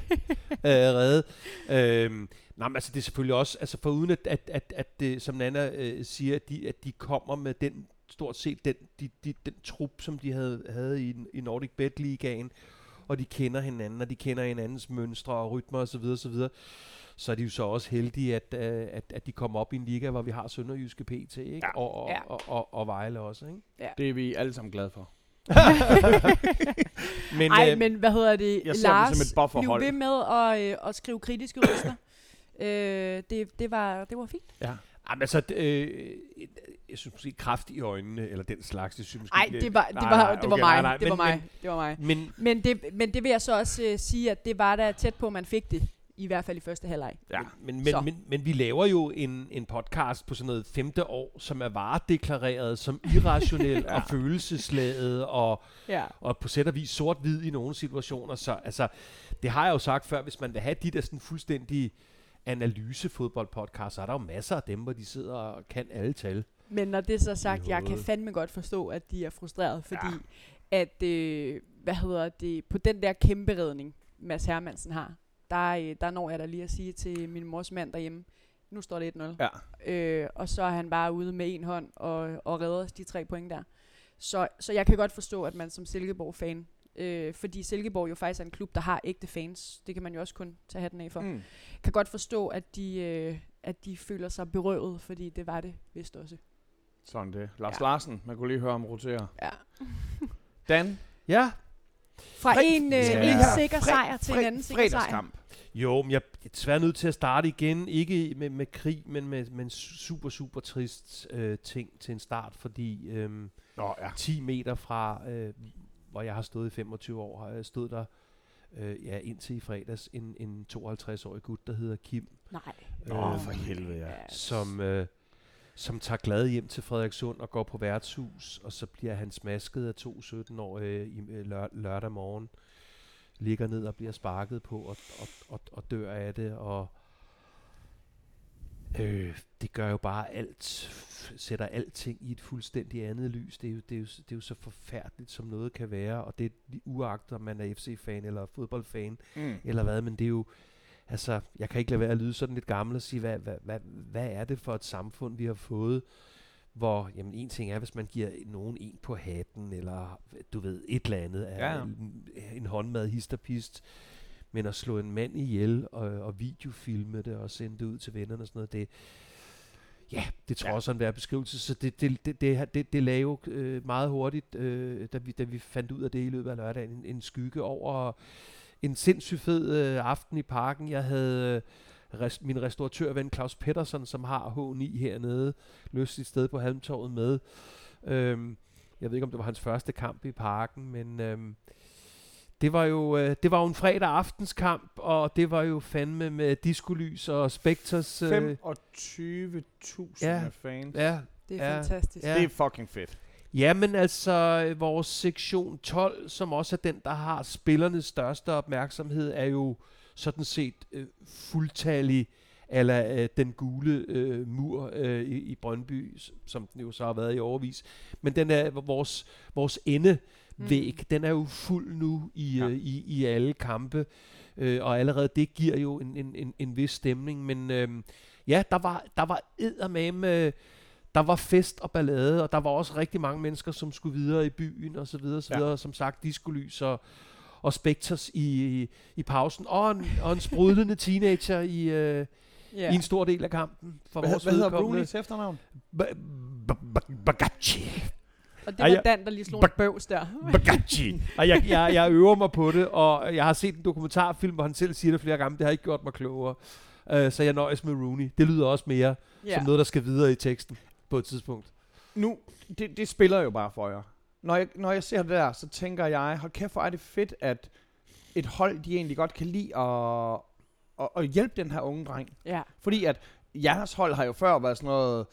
[SPEAKER 2] øh, reddet. Øhm, nej, men altså det er selvfølgelig også, altså for uden at, at, at, at det, som Nana øh, siger, at de, at de kommer med den stort set den, de, de, den trup, som de havde, havde i, i Nordic Bet Ligaen, og de kender hinanden, og de kender hinandens mønstre og rytmer osv. osv. Så er de jo så også heldige, at, øh, at, at de kommer op i en liga, hvor vi har Sønderjyske PT, ikke? Ja. Og, og, ja. og, og, og Vejle også. Ikke?
[SPEAKER 1] Ja. Det er vi alle sammen glade for.
[SPEAKER 3] men, Ej, øh, men hvad hedder det? Jeg Lars, det som et bliv ved med at, øh, at skrive kritiske røster. øh, det, det, var, det var fint.
[SPEAKER 2] Ja. Jamen, altså, øh, jeg synes måske kraft i øjnene, eller den slags, det synes måske...
[SPEAKER 3] Nej, det var, det var, nej, det var mig, nej, nej, det var mig, men, det var mig. Men, men, det, men det vil jeg så også uh, sige, at det var da tæt på, at man fik det i hvert fald i første halvleg.
[SPEAKER 2] Ja, men, men, men, men vi laver jo en, en podcast på sådan noget femte år, som er varedeklareret som irrationel ja. og følelsesladet og, ja. og på sæt og vis sort-hvid i nogle situationer. Så altså, det har jeg jo sagt før, hvis man vil have de der sådan fuldstændig analysefodboldpodcast, så er der jo masser af dem, hvor de sidder og kan alle tal.
[SPEAKER 3] Men når det er så sagt, jeg kan fandme godt forstå, at de er frustreret, fordi ja. at, øh, hvad hedder det, på den der kæmpe redning, Mads Hermansen har, der, øh, der når jeg da lige at sige til min mors mand derhjemme, nu står det 1-0. Ja. Øh, og så er han bare ude med en hånd og, og redder os de tre point der. Så, så jeg kan godt forstå, at man som Silkeborg-fan Øh, fordi Silkeborg jo faktisk er en klub, der har ægte fans. Det kan man jo også kun tage hatten af for. Mm. Kan godt forstå, at de, øh, at de føler sig berøvet, fordi det var det vist også.
[SPEAKER 1] Sådan det. Lars ja. Larsen, man kunne lige høre om rotere.
[SPEAKER 3] Ja.
[SPEAKER 1] Dan?
[SPEAKER 2] Ja?
[SPEAKER 3] Fra Fred, en øh, ja. sikker sejr til en anden sikker sejr.
[SPEAKER 2] Jo, men jeg er desværre nødt til at starte igen. Ikke med, med krig, men med, med en super, super trist øh, ting til en start, fordi øh, Nå, ja. 10 meter fra, øh, hvor jeg har stået i 25 år, har jeg stået der øh, ja, indtil i fredags en, en 52-årig gut, der hedder Kim.
[SPEAKER 3] Nej.
[SPEAKER 1] Åh, øh, for helvede, ja.
[SPEAKER 2] Som, øh, som tager glad hjem til Frederikssund og går på værtshus, og så bliver han smasket af to 17-årige i øh, lør- lørdag morgen. Ligger ned og bliver sparket på og, og, og, og dør af det, og Øh, det gør jo bare alt, sætter alting i et fuldstændig andet lys. Det er, jo, det, er jo, det er jo så forfærdeligt, som noget kan være, og det er uagtet, om man er FC-fan eller fodboldfan, mm. eller hvad, men det er jo, altså, jeg kan ikke lade være at lyde sådan lidt gammel og sige, hvad, hvad, hvad, hvad er det for et samfund, vi har fået, hvor, jamen en ting er, hvis man giver nogen en på hatten, eller du ved, et eller andet, ja. en, en håndmad histerpist, men at slå en mand ihjel og, og videofilme det og sende det ud til vennerne og sådan noget, det, ja, det tror jeg også er en værd beskrivelse. Så det, det, det, det, det, det lagde jo øh, meget hurtigt, øh, da, vi, da vi fandt ud af det i løbet af lørdagen, en, en skygge over en sindssygt fed øh, aften i parken. Jeg havde øh, rest, min restauratørven Claus Pettersson, som har H9 hernede, løst sit sted på Halmtorvet med. Øhm, jeg ved ikke, om det var hans første kamp i parken, men øhm, det var jo øh, det var jo en fredag aftenskamp, og det var jo fandme med diskolys og Spectres. Øh,
[SPEAKER 1] 25.000
[SPEAKER 2] Ja.
[SPEAKER 1] fans.
[SPEAKER 2] ja,
[SPEAKER 3] Det er
[SPEAKER 2] Ja.
[SPEAKER 3] fantastisk.
[SPEAKER 2] Ja.
[SPEAKER 1] Det er fucking fedt.
[SPEAKER 2] Jamen altså, øh, vores sektion 12, som også er den, der har spillernes største opmærksomhed, er jo sådan set øh, fuldtallig eller øh, den gule øh, mur øh, i, i Brøndby, som den jo så har været i overvis. Men den er vores, vores endevæg, mm. den er jo fuld nu i,
[SPEAKER 1] Ja.
[SPEAKER 2] øh, i, i alle kampe, øh, og allerede det giver jo en, en, en, en vis stemning. Men øh, ja, der var, der var eddermame... Der var fest og ballade, og der var også rigtig mange mennesker, som skulle videre i byen og så videre, og så
[SPEAKER 1] Ja.
[SPEAKER 2] videre. Som sagt, diskolys og, og Spectres i, i, pausen, og en, og en sprudlende teenager i, øh,
[SPEAKER 3] Ja.
[SPEAKER 2] i en stor del af kampen. For
[SPEAKER 1] Hvad,
[SPEAKER 2] vores
[SPEAKER 1] hvad hedder. Rooney's efternavn?
[SPEAKER 2] Ba- ba- ba- Bagacci.
[SPEAKER 3] Og det var Dan, der lige slog en bøvs der.
[SPEAKER 2] Bagacci. Og jeg, jeg, jeg øver mig på det, og jeg har set en dokumentarfilm, hvor han selv siger det flere gange. Det har ikke gjort mig klogere. Uh, så jeg nøjes med Rooney. Det lyder også mere ja.
[SPEAKER 3] ja.
[SPEAKER 2] som noget, der skal videre i teksten på et tidspunkt.
[SPEAKER 1] Nu, det, det spiller jo bare for jer. Når jeg, når jeg ser det der, så tænker jeg, hold kæft, hvor er det fedt, at et hold, de egentlig godt kan lide at, at, at hjælpe den her unge dreng.
[SPEAKER 3] ja.
[SPEAKER 1] Fordi at jeres hold har jo før været sådan noget,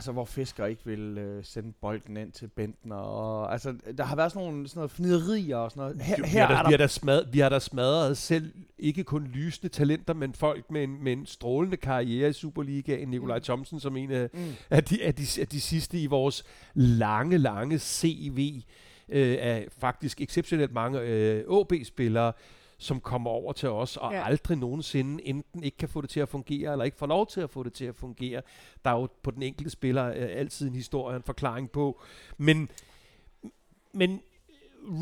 [SPEAKER 1] altså hvor fisker ikke vil øh, sende bolden ind til Benten, og altså der har været sådan nogle sådan noget fniderier og sådan noget. Her,
[SPEAKER 2] Jo,
[SPEAKER 1] her
[SPEAKER 2] vi, har
[SPEAKER 1] er
[SPEAKER 2] da, vi,
[SPEAKER 1] der,
[SPEAKER 2] har da smadret, vi har da smadret selv ikke kun lysende talenter, men folk med en, med en strålende karriere i Superligaen. Nikolaj
[SPEAKER 3] Mm.
[SPEAKER 2] Thomsen som en af,
[SPEAKER 1] mm,
[SPEAKER 2] af, de, af, de, af de sidste i vores lange, lange CV øh, af faktisk exceptionelt mange øh, AB-spillere, som kommer over til os og
[SPEAKER 3] Ja.
[SPEAKER 2] aldrig nogensinde enten ikke kan få det til at fungere, eller ikke får lov til at få det til at fungere. Der er jo på den enkelte spiller øh, altid en historie, en forklaring på. Men, men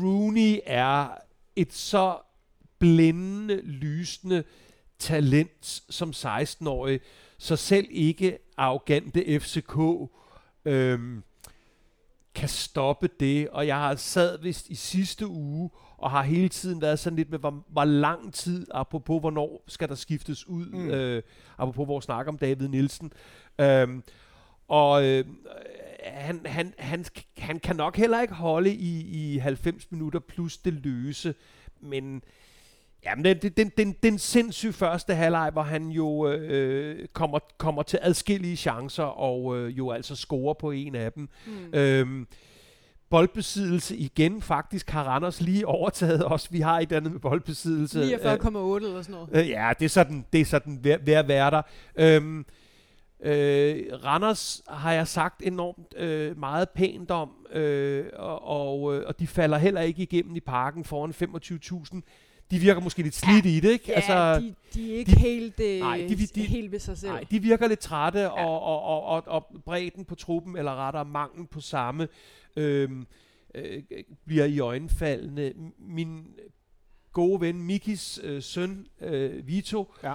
[SPEAKER 2] Rooney er et så blændende, lysende talent som 16-årig, så selv ikke arrogante FCK øhm, kan stoppe det. Og jeg har sad vist i sidste uge, og har hele tiden været sådan lidt med, hvor, hvor lang tid, apropos hvornår skal der skiftes ud,
[SPEAKER 1] Mm.
[SPEAKER 2] øh, apropos vores snak om David Nielsen. Øhm, og øh, han, han, han, han kan nok heller ikke holde i, i 90 minutter plus det løse, men Jamen, den, den, den, den, den sindssyge første halvleg, hvor han jo øh, kommer, kommer til adskillige chancer, og øh, jo altså scorer på en af dem.
[SPEAKER 3] Mm.
[SPEAKER 2] Øhm, boldbesiddelse igen, faktisk har Randers lige overtaget os. Vi har et andet med boldbesiddelse.
[SPEAKER 3] 49,8
[SPEAKER 2] Øh,
[SPEAKER 3] eller sådan noget.
[SPEAKER 2] Øh, ja, det er sådan, det er sådan ved, ved at være der. Øhm, øh, Randers har jeg sagt enormt øh, meget pænt om, øh, og, og, øh, og de falder heller ikke igennem i parken foran 25.000. De virker måske lidt slidt i det, ikke?
[SPEAKER 3] Ja,
[SPEAKER 2] altså,
[SPEAKER 3] de, de er ikke
[SPEAKER 2] de-
[SPEAKER 3] helt, øh,
[SPEAKER 2] nej, de- de-
[SPEAKER 3] helt ved sig selv.
[SPEAKER 2] Nej, de virker lidt trætte, ja. og, og, og, og, og bredden på truppen, eller rettere manglen på samme, øhm, øh, bliver i øjenfaldende. Min gode ven Mikis øh, søn, øh, Vito,
[SPEAKER 1] Ja.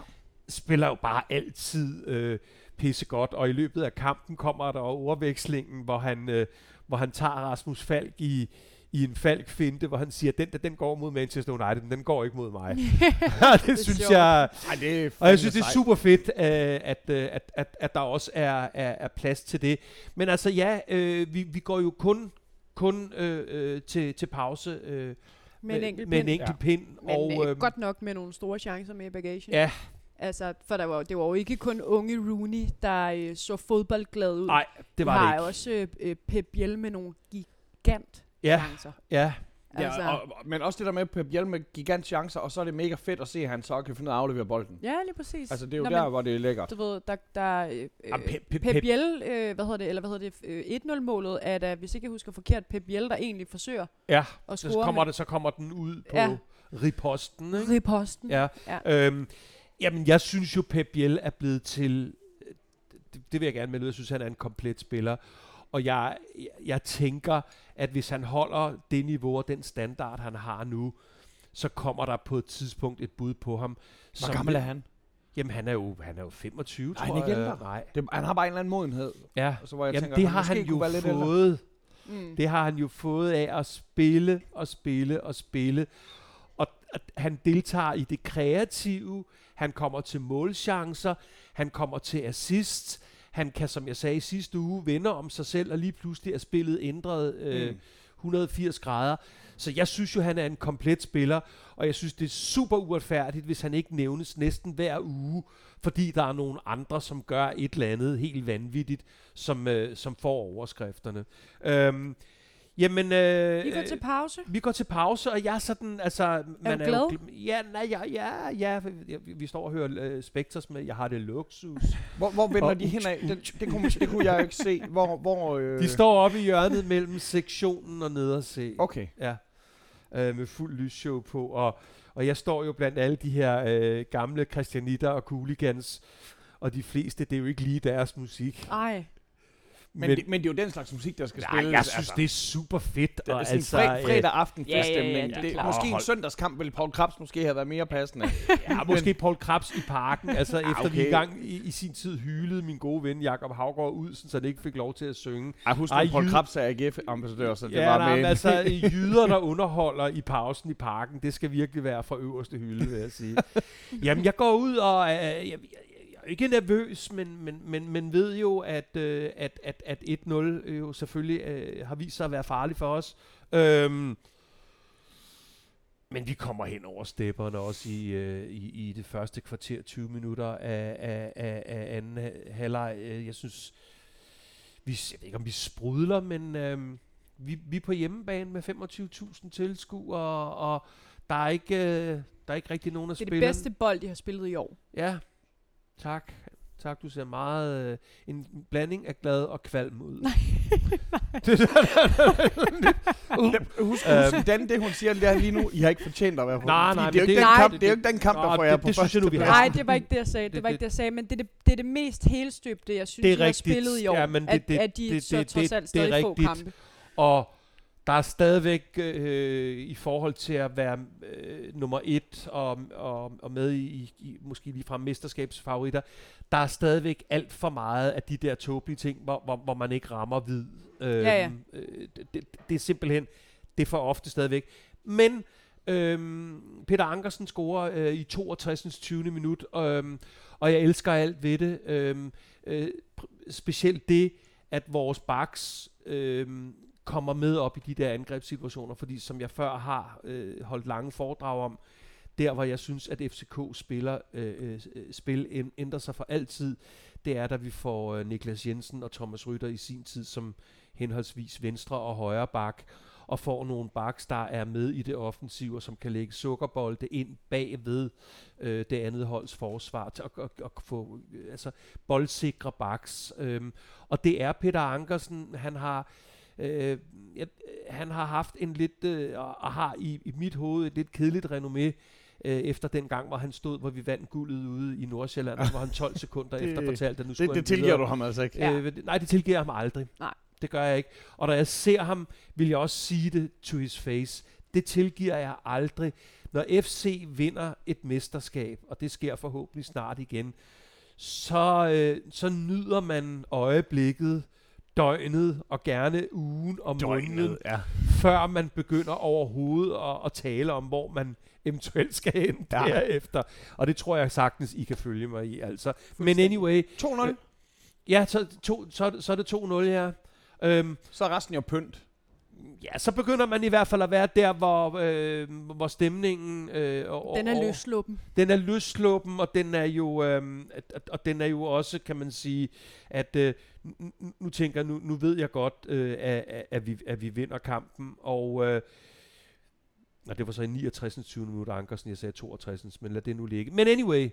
[SPEAKER 2] spiller jo bare altid øh, pissegodt, og i løbet af kampen kommer der overvekslingen, hvor han, øh, hvor han tager Rasmus Falk i, i en Falk-finte, hvor han siger, den der, den går mod Manchester United, men den går ikke mod mig. det, det synes
[SPEAKER 3] sjovt.
[SPEAKER 2] jeg...
[SPEAKER 1] Ej, det er
[SPEAKER 2] Og jeg synes, det er super fedt, øh, at, øh, at, at, at der også er, er, er plads til det. Men altså ja, øh, vi, vi går jo kun, kun øh, øh, til, til pause øh,
[SPEAKER 3] med en enkelt
[SPEAKER 2] med en
[SPEAKER 3] pind.
[SPEAKER 2] enkelt pind.
[SPEAKER 3] Men
[SPEAKER 2] og,
[SPEAKER 3] øh, godt nok med nogle store chancer med i bagagen.
[SPEAKER 2] Ja,
[SPEAKER 3] Altså, for der var, det var jo ikke kun unge Rooney, der øh, så fodboldglad ud.
[SPEAKER 2] nej, det
[SPEAKER 3] Vi
[SPEAKER 2] var
[SPEAKER 3] har
[SPEAKER 2] det ikke.
[SPEAKER 3] også øh, Pep Biel med nogle gigant
[SPEAKER 2] Ja,
[SPEAKER 3] chancer.
[SPEAKER 2] ja,
[SPEAKER 3] Altså,
[SPEAKER 1] Ja, og, men også det der med Pep Biel med gigant chancer, og så er det mega fedt at se, at han så kan finde ud af at aflevere bolden.
[SPEAKER 3] ja, lige præcis.
[SPEAKER 1] Altså, det er jo
[SPEAKER 3] Nå,
[SPEAKER 1] der,
[SPEAKER 3] men
[SPEAKER 1] hvor det er lækkert.
[SPEAKER 3] Du ved, der, der øh, øh,
[SPEAKER 2] Pep- Pep-
[SPEAKER 3] Pep
[SPEAKER 2] Pep-
[SPEAKER 3] Biel, øh, hvad hedder det, eller hvad hedder det, øh, 1-0-målet er da, hvis ikke jeg husker forkert, Pep Biel, der egentlig forsøger
[SPEAKER 2] ja.
[SPEAKER 3] at
[SPEAKER 2] Så
[SPEAKER 3] score
[SPEAKER 2] kommer,
[SPEAKER 3] med
[SPEAKER 2] det, så kommer den ud på
[SPEAKER 3] Ja.
[SPEAKER 2] ja. riposten. Ikke?
[SPEAKER 3] riposten.
[SPEAKER 2] Ja.
[SPEAKER 3] Ja.
[SPEAKER 2] Øhm, jamen, jeg synes jo, Pep Biel er blevet til... Det, det vil jeg gerne melde ud. Jeg synes, han er en komplet spiller. Og jeg, jeg, tænker, at hvis han holder det niveau og den standard, han har nu, så kommer der på et tidspunkt et bud på ham.
[SPEAKER 1] Hvor gammel er han?
[SPEAKER 2] Jamen, han er jo, han er jo 25,
[SPEAKER 1] Nej,
[SPEAKER 2] tror
[SPEAKER 1] han er ikke
[SPEAKER 2] jeg.
[SPEAKER 1] ældre.
[SPEAKER 2] Nej.
[SPEAKER 1] Det, han har bare en eller anden modenhed.
[SPEAKER 2] Ja,
[SPEAKER 1] så hvor jeg
[SPEAKER 2] Jamen,
[SPEAKER 1] tænker,
[SPEAKER 2] det har han
[SPEAKER 1] kunne
[SPEAKER 2] jo fået.
[SPEAKER 3] Mm.
[SPEAKER 2] Det har han jo fået af at spille og spille og spille. Og at han deltager i det kreative. Han kommer til målchancer. Han kommer til assist. Han kan, som jeg sagde i sidste uge, vende om sig selv, og lige pludselig er spillet ændret øh,
[SPEAKER 1] Mm.
[SPEAKER 2] 180 grader. Så jeg synes jo, han er en komplet spiller, og jeg synes, det er super uretfærdigt, hvis han ikke nævnes næsten hver uge, fordi der er nogle andre, som gør et eller andet helt vanvittigt, som, øh, som får overskrifterne. Øhm, jamen, øh,
[SPEAKER 3] Vi går til pause.
[SPEAKER 2] vi går til pause, og jeg er sådan, altså... Man
[SPEAKER 3] du
[SPEAKER 2] jo
[SPEAKER 3] glad?
[SPEAKER 2] gl- ja, nej, ja, ja, ja, ja, vi- står og hører øh, Spectres med, jeg har det luksus.
[SPEAKER 1] Hvor, hvor vender
[SPEAKER 2] Og
[SPEAKER 1] de hen af? Det, det, kunne, det kunne jeg jo ikke se. Hvor, hvor, øh,
[SPEAKER 2] De står oppe i hjørnet mellem sektionen og nederse.
[SPEAKER 1] Okay.
[SPEAKER 2] Ja, øh, med fuld lysshow på, og, og jeg står jo blandt alle de her øh, gamle christianitter og cooligans, og de fleste, det er jo ikke lige deres musik.
[SPEAKER 3] Ej.
[SPEAKER 1] Men, men, det, men det er jo den slags musik, der skal
[SPEAKER 2] nej,
[SPEAKER 1] spilles.
[SPEAKER 2] jeg synes, det er super fedt.
[SPEAKER 1] det er
[SPEAKER 2] og
[SPEAKER 1] sådan
[SPEAKER 2] altså,
[SPEAKER 1] fred,
[SPEAKER 2] øh,
[SPEAKER 1] fredag aften
[SPEAKER 3] ja, ja, ja, det er
[SPEAKER 1] det, måske en søndagskamp ville Paul Krabs måske have været mere passende.
[SPEAKER 2] Ja, måske Paul Krabs i parken, altså efter okay. vi engang i, i sin tid hylede min gode ven Jakob Havgård ud, sådan, så han ikke fik lov til at synge.
[SPEAKER 1] Ej, husk,
[SPEAKER 2] Ej,
[SPEAKER 1] at Paul Krabs er AGF-ambassadør, så det
[SPEAKER 2] ja,
[SPEAKER 1] var
[SPEAKER 2] nej,
[SPEAKER 1] med
[SPEAKER 2] men
[SPEAKER 1] en-
[SPEAKER 2] altså jyder, der underholder i pausen i parken, det skal virkelig være fra øverste hylde, vil jeg sige. Jamen, jeg går ud og øh, jeg, er ikke nervøs, men, men, men, men ved jo, at, øh, at, at, at 1-0 jo selvfølgelig øh, har vist sig at være farlig for os. Øhm, men vi kommer hen over stepperne også i, øh, i, i det første kvarter, 20 minutter af, af, af, af anden ha- halvleg. Øh, Jeg synes, vi, jeg ved ikke om vi sprudler, men øh, vi, vi er på hjemmebane med 25.000 tilskuere, og, og der er ikke, øh, der er ikke rigtig nogen af
[SPEAKER 3] Det er det
[SPEAKER 2] spillerne.
[SPEAKER 3] bedste bold, de har spillet i år.
[SPEAKER 2] Ja, tak. Tak, du ser meget øh, en blanding af glad og kvalm ud. Nej.
[SPEAKER 1] Husk,
[SPEAKER 2] Øhm.
[SPEAKER 1] husk Dan, det hun siger der lige nu, I har ikke fortænt at være på.
[SPEAKER 2] Nej, nej,
[SPEAKER 1] det er jo
[SPEAKER 2] men
[SPEAKER 1] ikke
[SPEAKER 2] det-
[SPEAKER 1] den
[SPEAKER 3] Nej.
[SPEAKER 1] kamp, det er jo ikke den kamp, der får jer
[SPEAKER 2] det-
[SPEAKER 1] på
[SPEAKER 2] det synes jeg nu, vi har.
[SPEAKER 3] Nej, det var ikke det, jeg sagde. Det,
[SPEAKER 2] Det-
[SPEAKER 3] var
[SPEAKER 2] det-
[SPEAKER 3] ikke det, jeg sagde, men det er det, det, er det mest helstøbte, jeg synes,
[SPEAKER 2] Det er
[SPEAKER 3] de har spillet i år.
[SPEAKER 2] Ja, men det-
[SPEAKER 3] at,
[SPEAKER 2] det-
[SPEAKER 3] at de
[SPEAKER 2] det-
[SPEAKER 3] så
[SPEAKER 2] det-
[SPEAKER 3] trods
[SPEAKER 2] det-
[SPEAKER 3] alt
[SPEAKER 2] det er
[SPEAKER 3] stadig få
[SPEAKER 2] rigtigt.
[SPEAKER 3] kampe.
[SPEAKER 2] Og der er stadigvæk øh, i forhold til at være øh, nummer et og, og, og med i, i måske lige fra mesterskabsfavoritter, der er stadigvæk alt for meget af de der tåbelige ting, hvor, hvor, hvor man ikke rammer hvid. Øh,
[SPEAKER 3] Ja, ja.
[SPEAKER 2] Øh, det, det, det er simpelthen, det er for ofte stadigvæk. Men øhm, Peter Ankersen scorer øh, i 62. 20. minut, øhm, og jeg elsker alt ved det. Øhm, øh, specielt det, at vores backs øhm, kommer med op i de der angrebssituationer, fordi som jeg før har øh, holdt lange foredrag om, der hvor jeg synes, at FCK spiller, øh, øh, øh spil ændrer sig for altid, det er, da vi får øh, Niklas Jensen og Thomas Rytter i sin tid som henholdsvis venstre og højre bak, og får nogle backs, der er med i det offensive, og som kan lægge sukkerbolde ind bagved øh, det andet holds forsvar, til at, at, at få øh, altså, boldsikre backs. Øhm, og det er Peter Ankersen, han har øh, jeg, han har haft en lidt, øh, og har i, i mit hoved et lidt kedeligt renommé, øh, efter den gang, hvor han stod, hvor vi vandt guldet ude i Nordsjælland, hvor han 12 sekunder
[SPEAKER 1] Det-
[SPEAKER 2] efter fortalte, at nu skulle
[SPEAKER 1] Det, det tilgiver
[SPEAKER 2] videre.
[SPEAKER 1] du ham altså ikke.
[SPEAKER 3] Ja.
[SPEAKER 2] Øh, nej, det tilgiver ham aldrig.
[SPEAKER 3] Nej.
[SPEAKER 2] Det gør jeg ikke. Og når jeg ser ham, vil jeg også sige det to his face. Det tilgiver jeg aldrig. Når FC vinder et mesterskab, og det sker forhåbentlig snart igen, så, øh, så nyder man øjeblikket, døgnet og gerne ugen og måneden,
[SPEAKER 1] ja.
[SPEAKER 2] før man begynder overhovedet at, at tale om, hvor man eventuelt skal hen
[SPEAKER 1] Ja.
[SPEAKER 2] ja. derefter. Og det tror jeg sagtens, I kan følge mig i. Altså. Men anyway,
[SPEAKER 1] 2-0,
[SPEAKER 2] Øh, ja, så, to, så, så er det 2-0 her. Øhm,
[SPEAKER 1] så er resten jo pynt.
[SPEAKER 2] Ja, så begynder man i hvert fald at være der, hvor, øh, hvor stemningen... Øh, og,
[SPEAKER 3] Den er løsluppen.
[SPEAKER 2] Den er løsluppen, og den er jo, at, og den er jo også, kan man sige, at øh, nu, tænker nu, nu ved jeg godt, øh, at, at, at, vi, at vi vinder kampen, og øh, og det var så i 69. 20. minut, Ankersen, jeg sagde 62. Men lad det nu ligge. Men anyway,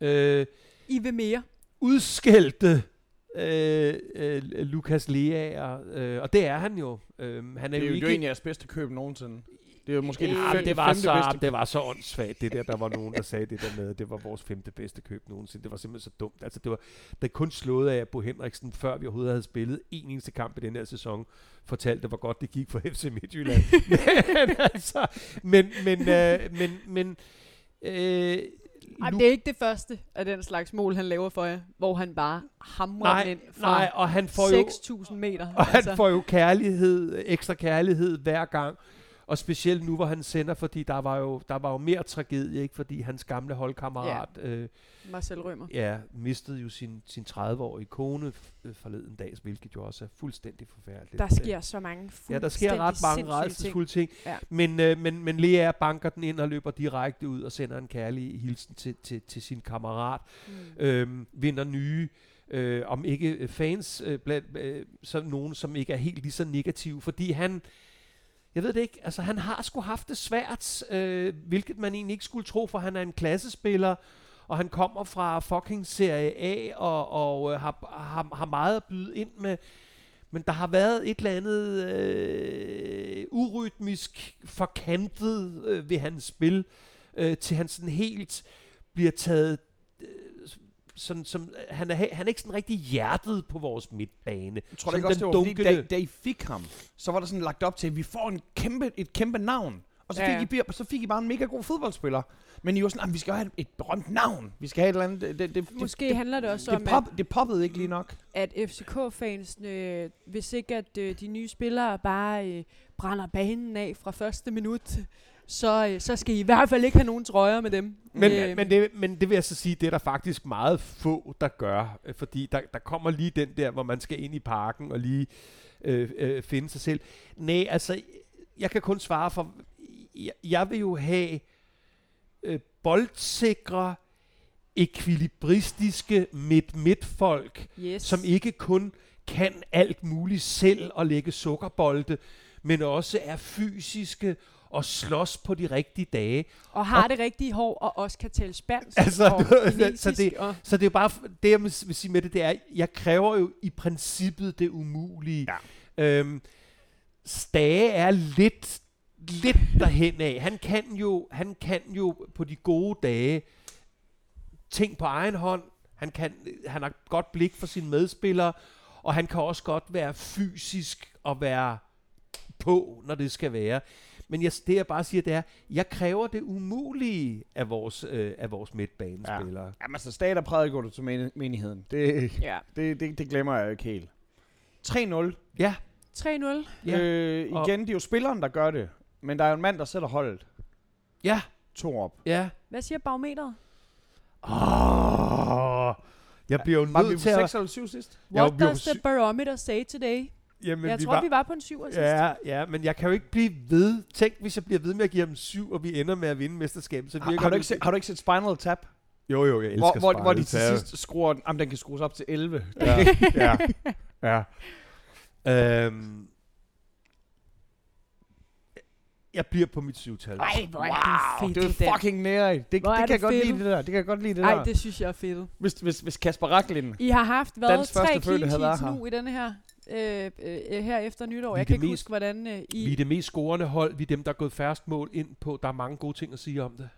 [SPEAKER 2] øh,
[SPEAKER 3] I vil mere.
[SPEAKER 2] udskældte øh, øh, Lukas Leaer, øh, og det er han jo. Øh, han er
[SPEAKER 1] Det er
[SPEAKER 2] jo
[SPEAKER 1] jo,
[SPEAKER 2] ikke...
[SPEAKER 1] af jeres bedste køb nogensinde. Det er jo måske det, fem,
[SPEAKER 2] det, var
[SPEAKER 1] femte
[SPEAKER 2] så,
[SPEAKER 1] bedste.
[SPEAKER 2] det var så åndssvagt, det der, der var nogen, der sagde det der med, at det var vores femte bedste køb nogensinde. Det var simpelthen så dumt. Altså, det var det kun slået af, Bo Henriksen, før vi overhovedet havde spillet en eneste kamp i den her sæson, fortalte, hvor godt det gik for FC Midtjylland. men, altså, men, men, øh, men, men øh,
[SPEAKER 3] Ej, det er ikke det første af den slags mål, han laver for jer, hvor han bare hamrer
[SPEAKER 2] nej,
[SPEAKER 3] den ind fra
[SPEAKER 2] nej, og han får jo,
[SPEAKER 3] 6.000 meter.
[SPEAKER 2] Og han får jo kærlighed, ekstra kærlighed hver gang. Og specielt nu, hvor han sender, fordi der var jo, der var jo mere tragedie, ikke? Fordi hans gamle holdkammerat, ja. Øh,
[SPEAKER 3] Marcel Rømer.
[SPEAKER 2] ja, mistede jo sin, sin 30-årige kone øh, forleden dag, hvilket jo også er fuldstændig forfærdeligt.
[SPEAKER 3] Der
[SPEAKER 2] Øh,
[SPEAKER 3] sker så mange
[SPEAKER 2] Ja, der sker ret mange
[SPEAKER 3] sindssyge ting.
[SPEAKER 2] ting.
[SPEAKER 3] Ja.
[SPEAKER 2] Men, øh, men, men Lea banker den ind og løber direkte ud og sender en kærlig hilsen til, til, til sin kammerat.
[SPEAKER 3] Mm.
[SPEAKER 2] Øhm, vinder nye, øh, om ikke fans, øh, blandt, øh, så nogen, som ikke er helt lige så negative. Fordi han, jeg ved det ikke, altså han har sgu haft det svært, øh, hvilket man egentlig ikke skulle tro, for han er en klassespiller, og han kommer fra fucking Serie A, og, og øh, har, har, har meget at byde ind med. Men der har været et eller andet øh, urytmisk forkantet øh, ved hans spil, øh, til han sådan helt bliver taget sådan, som, han, er, han er ikke sådan rigtig hjertet på vores midtbane.
[SPEAKER 1] Jeg tror da ikke også, det var fordi, da,
[SPEAKER 2] dunkende-
[SPEAKER 1] da I fik ham, så var der sådan lagt op til, at vi får en kæmpe, et kæmpe navn. Og så
[SPEAKER 3] Ja,
[SPEAKER 1] fik,
[SPEAKER 3] ja.
[SPEAKER 1] I, så fik I bare en mega god fodboldspiller. Men I var sådan, "Jamen, vi skal have et, berømt navn. Vi skal have et eller andet. Det, det, det,
[SPEAKER 3] Måske
[SPEAKER 1] det,
[SPEAKER 3] handler det også
[SPEAKER 1] det,
[SPEAKER 3] om,
[SPEAKER 1] det, pop, det poppede ikke lige nok.
[SPEAKER 3] at, at FCK-fansene, hvis ikke at øh, de nye spillere bare øh, brænder banen af fra første minut, så, øh, så skal I i hvert fald ikke have nogen trøjer med dem.
[SPEAKER 2] Men,
[SPEAKER 3] Øh,
[SPEAKER 2] men, det, men det vil jeg så sige, det er der faktisk meget få, der gør. øh, Fordi der, der kommer lige den der, hvor man skal ind i parken og lige øh, øh, finde sig selv. Nej, altså, jeg kan kun svare for, jeg, jeg vil jo have øh, boldsikre, ekvilibristiske midt-midt-folk,
[SPEAKER 3] yes.
[SPEAKER 2] som ikke kun kan alt muligt selv og lægge sukkerbolde, men også er fysiske og slås på de rigtige dage.
[SPEAKER 3] og har
[SPEAKER 2] og-
[SPEAKER 3] det rigtige hår, og også kan tale spansk
[SPEAKER 2] Altså,
[SPEAKER 3] og
[SPEAKER 2] så det-
[SPEAKER 3] og,
[SPEAKER 2] Så det er jo bare, det jeg vil sige med det, det er, jeg kræver jo i princippet det umulige.
[SPEAKER 1] Ja.
[SPEAKER 2] Øhm, Stage er lidt, lidt derhen af. Han kan, jo, han kan jo på de gode dage ting på egen hånd. Han, kan, han har godt blik for sine medspillere, og han kan også godt være fysisk og være på, når det skal være. Men jeg, det jeg bare siger, det er, jeg kræver det umulige af vores, øh, af vores midtbanespillere. Ja.
[SPEAKER 1] Jamen altså, stat og prædiker du til men- menigheden. Det,
[SPEAKER 3] ja.
[SPEAKER 1] det, det, det glemmer jeg jo ikke helt. 3-0.
[SPEAKER 2] ja.
[SPEAKER 3] 3-0.
[SPEAKER 2] Ja.
[SPEAKER 1] Øh,
[SPEAKER 2] Og-
[SPEAKER 1] igen, det er jo spilleren, der gør det. Men der er jo en mand, der sætter holdet.
[SPEAKER 2] Ja.
[SPEAKER 1] To op.
[SPEAKER 2] Ja.
[SPEAKER 3] Hvad siger barometeret?
[SPEAKER 2] Oh, jeg bliver jo
[SPEAKER 1] Var vi
[SPEAKER 2] nødt
[SPEAKER 1] på
[SPEAKER 2] til at...
[SPEAKER 1] 6 eller 7 sidst?
[SPEAKER 2] Jeg
[SPEAKER 3] What
[SPEAKER 2] blev
[SPEAKER 3] does the barometer say today?
[SPEAKER 2] Jamen,
[SPEAKER 3] jeg
[SPEAKER 2] vi
[SPEAKER 3] tror,
[SPEAKER 2] var...
[SPEAKER 3] vi var på en 7 sidst.
[SPEAKER 2] Ja, ja, men jeg kan jo ikke blive ved. Tænk, hvis jeg bliver ved med at give ham syv, og vi ender med at vinde mesterskabet, så
[SPEAKER 1] Har, har, du
[SPEAKER 2] det-
[SPEAKER 1] ikke set, har du ikke set Spinal Tap?
[SPEAKER 2] Jo, jo, jeg elsker
[SPEAKER 1] Hvor, hvor, hvor de
[SPEAKER 2] Spinal
[SPEAKER 1] til
[SPEAKER 2] Tap.
[SPEAKER 1] sidst skruer den. Jamen, den kan skrues op til 11.
[SPEAKER 2] Ja, ja, ja. Øhm, jeg bliver på mit syvtal.
[SPEAKER 3] Ej, hvor er
[SPEAKER 1] Wow,
[SPEAKER 3] det
[SPEAKER 1] det
[SPEAKER 3] fedt,
[SPEAKER 1] er
[SPEAKER 3] Dan.
[SPEAKER 1] fucking nære. Det, det,
[SPEAKER 3] er
[SPEAKER 1] kan
[SPEAKER 3] det
[SPEAKER 1] jeg godt
[SPEAKER 3] fedt.
[SPEAKER 1] lide det der. Det kan jeg godt lide det
[SPEAKER 3] Ej,
[SPEAKER 1] der.
[SPEAKER 3] det synes jeg er fedt.
[SPEAKER 1] Hvis, hvis, hvis Kasper Raklin...
[SPEAKER 3] I har haft været tre clean sheets nu i denne her, øh, øh, her efter nytår.
[SPEAKER 2] Vi
[SPEAKER 3] Jeg kan ikke
[SPEAKER 2] mest-
[SPEAKER 3] huske, hvordan øh,
[SPEAKER 2] Vi er
[SPEAKER 3] I...
[SPEAKER 2] det mest scorende hold. Vi er dem, der er gået færrest mål ind på. Der er mange gode ting at sige om det.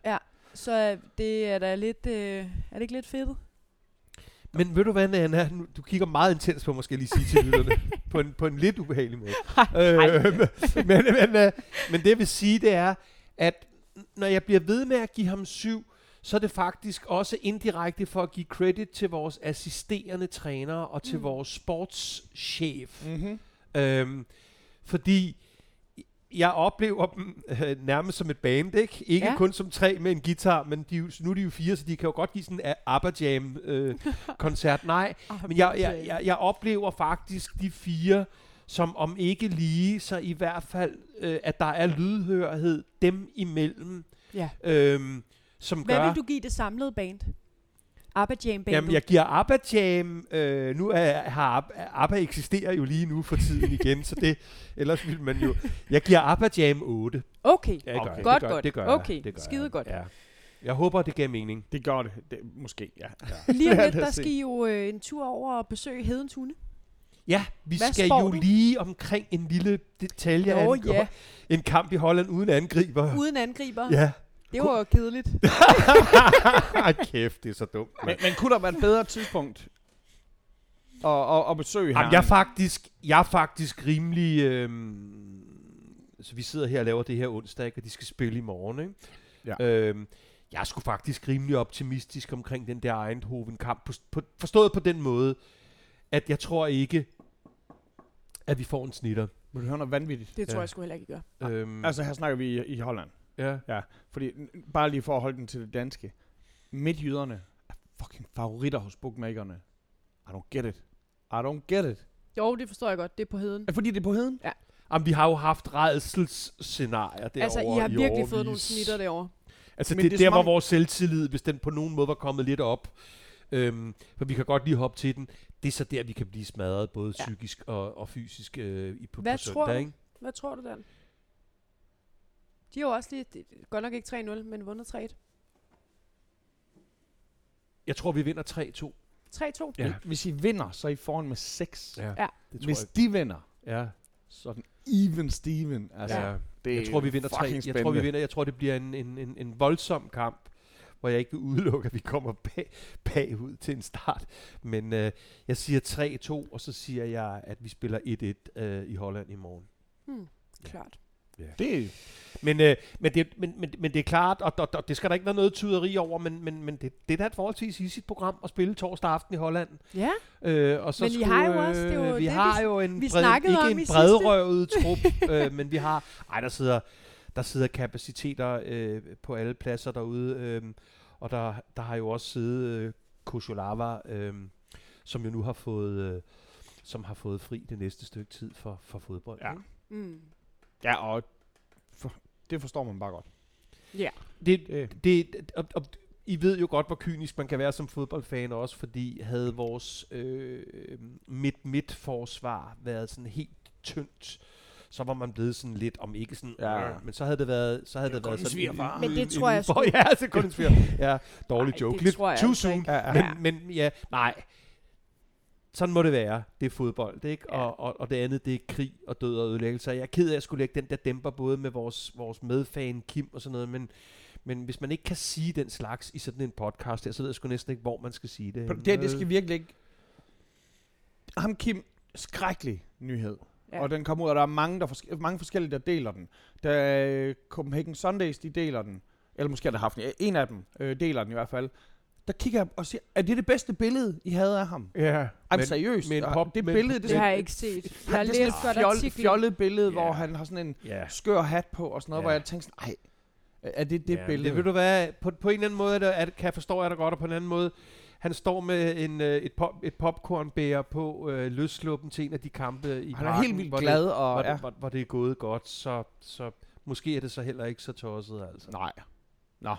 [SPEAKER 3] Så øh, det er da lidt... Øh, er det ikke lidt fedt?
[SPEAKER 2] Men ved du hvad, Anna? Du kigger meget intens på, måske lige sige til lytterne. på, en, på en lidt ubehagelig måde. øh, men, men, øh, men det jeg vil sige, det er, at når jeg bliver ved med at give ham syv, så er det faktisk også indirekte for at give credit til vores assisterende trænere og til
[SPEAKER 3] Mm.
[SPEAKER 2] vores sportschef.
[SPEAKER 1] Mm-hmm.
[SPEAKER 2] Øhm, fordi jeg oplever dem øh, nærmest som et band, ikke? Ikke
[SPEAKER 3] Ja.
[SPEAKER 2] kun som tre med en guitar, men de, nu er de jo fire, så de kan jo godt give sådan en ABBA Jam øh, koncert. Nej, men jeg, jeg, jeg, jeg oplever faktisk de fire som om ikke lige, så i hvert fald, øh, at der er lydhørhed dem imellem,
[SPEAKER 3] Ja.
[SPEAKER 2] øhm, som
[SPEAKER 3] Hvad
[SPEAKER 2] gør...
[SPEAKER 3] vil du give det samlede band? ABBA Jam bandet?
[SPEAKER 2] Jamen, jeg giver ABBA Jam, øh, nu er, har ABBA, ABBA eksisterer jo lige nu for tiden igen, så det, ellers vil man jo, jeg giver ABBA Jam 8.
[SPEAKER 3] Okay.
[SPEAKER 2] Ja, gør
[SPEAKER 1] Okay.
[SPEAKER 2] jeg.
[SPEAKER 3] Godt,
[SPEAKER 2] det gør,
[SPEAKER 3] godt.
[SPEAKER 2] Det gør
[SPEAKER 3] Okay,
[SPEAKER 2] jeg. Det gør
[SPEAKER 3] skide
[SPEAKER 2] jeg.
[SPEAKER 3] godt.
[SPEAKER 2] Ja. Jeg håber, det giver mening.
[SPEAKER 1] Det gør det. det måske, ja.
[SPEAKER 3] Lige om
[SPEAKER 1] Ja,
[SPEAKER 3] lidt, der skal I jo øh, en tur over og besøge Hedens Hunde.
[SPEAKER 2] Ja, vi
[SPEAKER 3] Hvad
[SPEAKER 2] skal jo
[SPEAKER 3] du?
[SPEAKER 2] lige omkring en lille detalje af
[SPEAKER 3] Nå,
[SPEAKER 2] en,
[SPEAKER 3] ja.
[SPEAKER 2] en kamp i Holland uden angriber.
[SPEAKER 3] Uden angriber.
[SPEAKER 2] Ja.
[SPEAKER 3] Det var jo kedeligt.
[SPEAKER 2] Kæft, det er så dumt.
[SPEAKER 1] Men, men kunne der være et bedre tidspunkt at, at, at besøge her?
[SPEAKER 2] Jamen, jeg er faktisk, jeg er faktisk rimelig... Øhm, så vi sidder her og laver det her onsdag, ikke? og de skal spille i morgen. Ikke?
[SPEAKER 1] Ja.
[SPEAKER 2] Øhm, jeg er sgu faktisk rimelig optimistisk omkring den der Eindhoven-kamp. På, på, forstået på den måde, at jeg tror ikke, at vi får en snitter.
[SPEAKER 1] Vil du høre noget vanvittigt?
[SPEAKER 3] Det tror
[SPEAKER 2] Ja.
[SPEAKER 3] jeg sgu heller ikke, I gør.
[SPEAKER 2] Øhm,
[SPEAKER 1] Altså, her snakker vi i, i Holland.
[SPEAKER 2] Ja.
[SPEAKER 1] Fordi, n- bare lige for at holde den til det danske. Midtjyderne er fucking favoritter hos bookmakerne. I don't get it. I don't get it.
[SPEAKER 3] Jo, det forstår jeg godt. Det er på heden.
[SPEAKER 1] Er fordi det er på heden?
[SPEAKER 2] Jamen, vi har jo haft redselsscenarier derovre
[SPEAKER 3] Altså, I har
[SPEAKER 2] i
[SPEAKER 3] virkelig fået nogle snitter derovre.
[SPEAKER 2] Altså,
[SPEAKER 1] Men
[SPEAKER 2] det,
[SPEAKER 1] det er
[SPEAKER 2] det der, hvor vores selvtillid, hvis den på nogen måde var kommet lidt op, øhm, for vi kan godt lige hoppe til den, det er så der, vi kan blive smadret, både
[SPEAKER 3] Ja.
[SPEAKER 2] psykisk og, og fysisk øh, i, på,
[SPEAKER 3] Hvad
[SPEAKER 2] på
[SPEAKER 3] tror
[SPEAKER 2] søndag.
[SPEAKER 3] du?
[SPEAKER 2] Ikke?
[SPEAKER 3] Hvad tror du, Dan? De har jo også lige, det- godt nok ikke 3-0, men vundet 3-1.
[SPEAKER 2] Jeg tror, vi vinder 3-2.
[SPEAKER 3] 3-2.
[SPEAKER 2] Ja.
[SPEAKER 1] Hvis I vinder, så er I foran med 6.
[SPEAKER 2] Ja,
[SPEAKER 3] Ja.
[SPEAKER 2] det tror
[SPEAKER 1] Hvis
[SPEAKER 2] jeg.
[SPEAKER 1] de vinder,
[SPEAKER 2] Ja.
[SPEAKER 1] så er den even Steven. Altså,
[SPEAKER 2] ja.
[SPEAKER 1] det
[SPEAKER 2] Jeg tror, vi vinder 3.
[SPEAKER 1] fucking
[SPEAKER 2] Jeg tror, vi vinder. Jeg tror, det bliver en, en, en, en voldsom kamp, hvor jeg ikke vil udelukke, at vi kommer bag, bagud til en start. Men øh, jeg siger 3-2, og så siger jeg, at vi spiller 1-1 øh, i Holland i morgen.
[SPEAKER 3] Hmm, klart.
[SPEAKER 1] Det,
[SPEAKER 2] Men, øh, men, det, men, men, men det er klart, og, og, og det skal der ikke være noget tyderi over, men, men, men det, det er da et forholdsvis i sit program at spille torsdag aften i Holland.
[SPEAKER 3] Ja,
[SPEAKER 2] Øh, og så
[SPEAKER 3] Men I
[SPEAKER 2] skulle,
[SPEAKER 3] har jo også- det er jo
[SPEAKER 2] øh, vi
[SPEAKER 3] det,
[SPEAKER 2] har
[SPEAKER 3] vi-
[SPEAKER 2] jo en,
[SPEAKER 3] vi
[SPEAKER 2] bred,
[SPEAKER 3] snakkede
[SPEAKER 2] ikke
[SPEAKER 3] om
[SPEAKER 2] en bredrøvet trup, øh, men vi har, ej der sidder, der sidder kapaciteter øh, på alle pladser derude, øh, og der, der har jo også siddet øh, Kosholava, øh, som jo nu har fået, øh, som har fået fri det næste stykke tid for, for fodbold.
[SPEAKER 1] Ja.
[SPEAKER 2] ikke?
[SPEAKER 3] mm.
[SPEAKER 1] Ja, og for, det forstår man bare godt.
[SPEAKER 3] ja.
[SPEAKER 2] Det,
[SPEAKER 1] Det,
[SPEAKER 2] det, og, og, I ved jo godt, hvor kynisk man kan være som fodboldfan også, fordi havde vores øh, midt-midt-forsvar været sådan helt tyndt, så var man blevet sådan lidt, om ikke sådan,
[SPEAKER 1] Ja.
[SPEAKER 2] øh, men så havde det været, så havde
[SPEAKER 1] Det
[SPEAKER 2] det, været sådan
[SPEAKER 1] svigerfar.
[SPEAKER 3] Men det tror jeg
[SPEAKER 2] sgu- Ja, det er kun en sviger. Ja, dårlig
[SPEAKER 3] Ej,
[SPEAKER 2] joke.
[SPEAKER 3] det
[SPEAKER 2] Lidt
[SPEAKER 3] tror jeg
[SPEAKER 2] too
[SPEAKER 3] altså
[SPEAKER 2] soon.
[SPEAKER 1] ja. Ja.
[SPEAKER 2] Men, men ja, nej. Sådan må det være. Det er fodbold, ikke?
[SPEAKER 3] Ja.
[SPEAKER 2] Og, og, og det andet, det er krig og død og ødelæggelse. Jeg er ked af at skulle lægge den der dæmper både med vores, vores medfan Kim og sådan noget, men, men hvis man ikke kan sige den slags i sådan en podcast her, så ved jeg sgu næsten ikke, hvor man skal sige det.
[SPEAKER 1] Det, det, skal virkelig ikke... Ham Kim, skrækkelig nyhed.
[SPEAKER 3] Ja.
[SPEAKER 1] Og den kommer ud, og der er mange, der forske- mange forskellige, der deler den. Der er Copenhagen Sundays, de deler den. Eller måske har der haft den. En af dem øh, deler den i hvert fald. Der kigger jeg og siger, er det det bedste billede, I havde af ham?
[SPEAKER 2] Ja,
[SPEAKER 1] Ej, seriøst.
[SPEAKER 2] men pop-
[SPEAKER 1] det billede, det,
[SPEAKER 3] Det
[SPEAKER 1] er
[SPEAKER 3] har jeg ikke set. Jeg
[SPEAKER 1] han-
[SPEAKER 3] har
[SPEAKER 1] er
[SPEAKER 3] læst godt
[SPEAKER 1] fjol,
[SPEAKER 3] artiklen.
[SPEAKER 1] fjollet billede,
[SPEAKER 2] Ja.
[SPEAKER 1] hvor han har sådan en
[SPEAKER 2] ja.
[SPEAKER 1] skør hat på og sådan noget,
[SPEAKER 2] Ja.
[SPEAKER 1] hvor jeg tænkte sådan, ej, er det det
[SPEAKER 2] ja,
[SPEAKER 1] billede?
[SPEAKER 2] Det vil du være, på, på en eller anden måde er det, er kan jeg forstå jeg det godt, og på en anden måde, han står med en, øh, et, pop, et popcornbæger på øh, løsluppen til en af de kampe i
[SPEAKER 1] han er
[SPEAKER 2] parken,
[SPEAKER 1] helt vildt
[SPEAKER 2] hvor
[SPEAKER 1] glad,
[SPEAKER 2] det,
[SPEAKER 1] og
[SPEAKER 2] hvor,
[SPEAKER 1] ja.
[SPEAKER 2] det, hvor, hvor det er gået godt, så, så måske er det så heller ikke så tosset, altså.
[SPEAKER 1] Nej. Nå.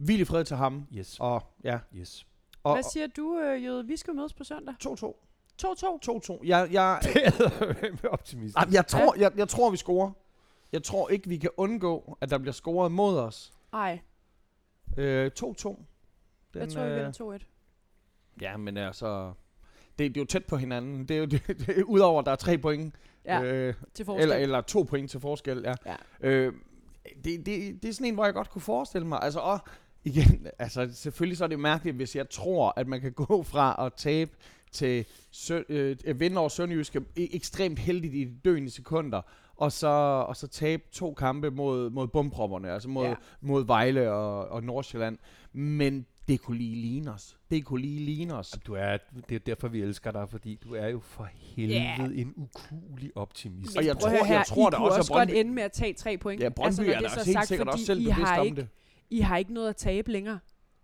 [SPEAKER 1] Hvil i fred til ham.
[SPEAKER 2] Yes,
[SPEAKER 1] Og ja.
[SPEAKER 2] yes.
[SPEAKER 1] Og,
[SPEAKER 3] Hvad siger du, øh, Jøde? Vi skal mødes på søndag.
[SPEAKER 1] 2-2.
[SPEAKER 3] 2-2.
[SPEAKER 1] 2-2. Jeg, jeg,
[SPEAKER 2] Det er optimist.
[SPEAKER 1] Jeg, tror, jeg, jeg tror, vi scorer. Jeg tror ikke, vi kan undgå, at der bliver scoret mod os.
[SPEAKER 3] Ej,
[SPEAKER 1] Øh, 2-2.
[SPEAKER 3] jeg tror, vi vinder 2-1.
[SPEAKER 1] Ja, men altså... Det, det er jo tæt på hinanden. Det er jo det, det, udover, at der er tre point.
[SPEAKER 3] Ja,
[SPEAKER 1] øh,
[SPEAKER 3] til forskel.
[SPEAKER 1] eller, eller to point til forskel, ja.
[SPEAKER 3] Ja.
[SPEAKER 1] Øh, det, det, det er sådan en, hvor jeg godt kunne forestille mig. Altså, og igen, altså selvfølgelig så er det mærkeligt, hvis jeg tror, at man kan gå fra at tabe til sø, øh, vinde over Sønderjyske ekstremt heldigt i de døende sekunder, og så, og så tabe to kampe mod, mod bumpropperne, altså mod,
[SPEAKER 3] Ja.
[SPEAKER 1] mod Vejle og, og Nordsjælland. Men det kunne lige ligne os. Det kunne lige ligne os.
[SPEAKER 2] Du er, det er derfor, vi elsker dig, fordi du er jo for helvede
[SPEAKER 3] Ja.
[SPEAKER 2] en ukulig optimist.
[SPEAKER 1] Og jeg tror-
[SPEAKER 3] høre
[SPEAKER 1] jeg
[SPEAKER 3] her,
[SPEAKER 1] tror
[SPEAKER 3] I
[SPEAKER 1] da
[SPEAKER 3] kunne
[SPEAKER 1] også,
[SPEAKER 3] også
[SPEAKER 1] at
[SPEAKER 3] godt
[SPEAKER 1] Brøndby-
[SPEAKER 3] ende med at tage tre point.
[SPEAKER 1] Ja, Brøndby
[SPEAKER 3] altså,
[SPEAKER 1] er da
[SPEAKER 3] så
[SPEAKER 1] også helt
[SPEAKER 3] sagt,
[SPEAKER 1] sikkert også
[SPEAKER 3] fordi
[SPEAKER 1] selv bevidst
[SPEAKER 3] har
[SPEAKER 1] om
[SPEAKER 3] ikke,
[SPEAKER 1] det.
[SPEAKER 3] I har ikke noget at tabe længere.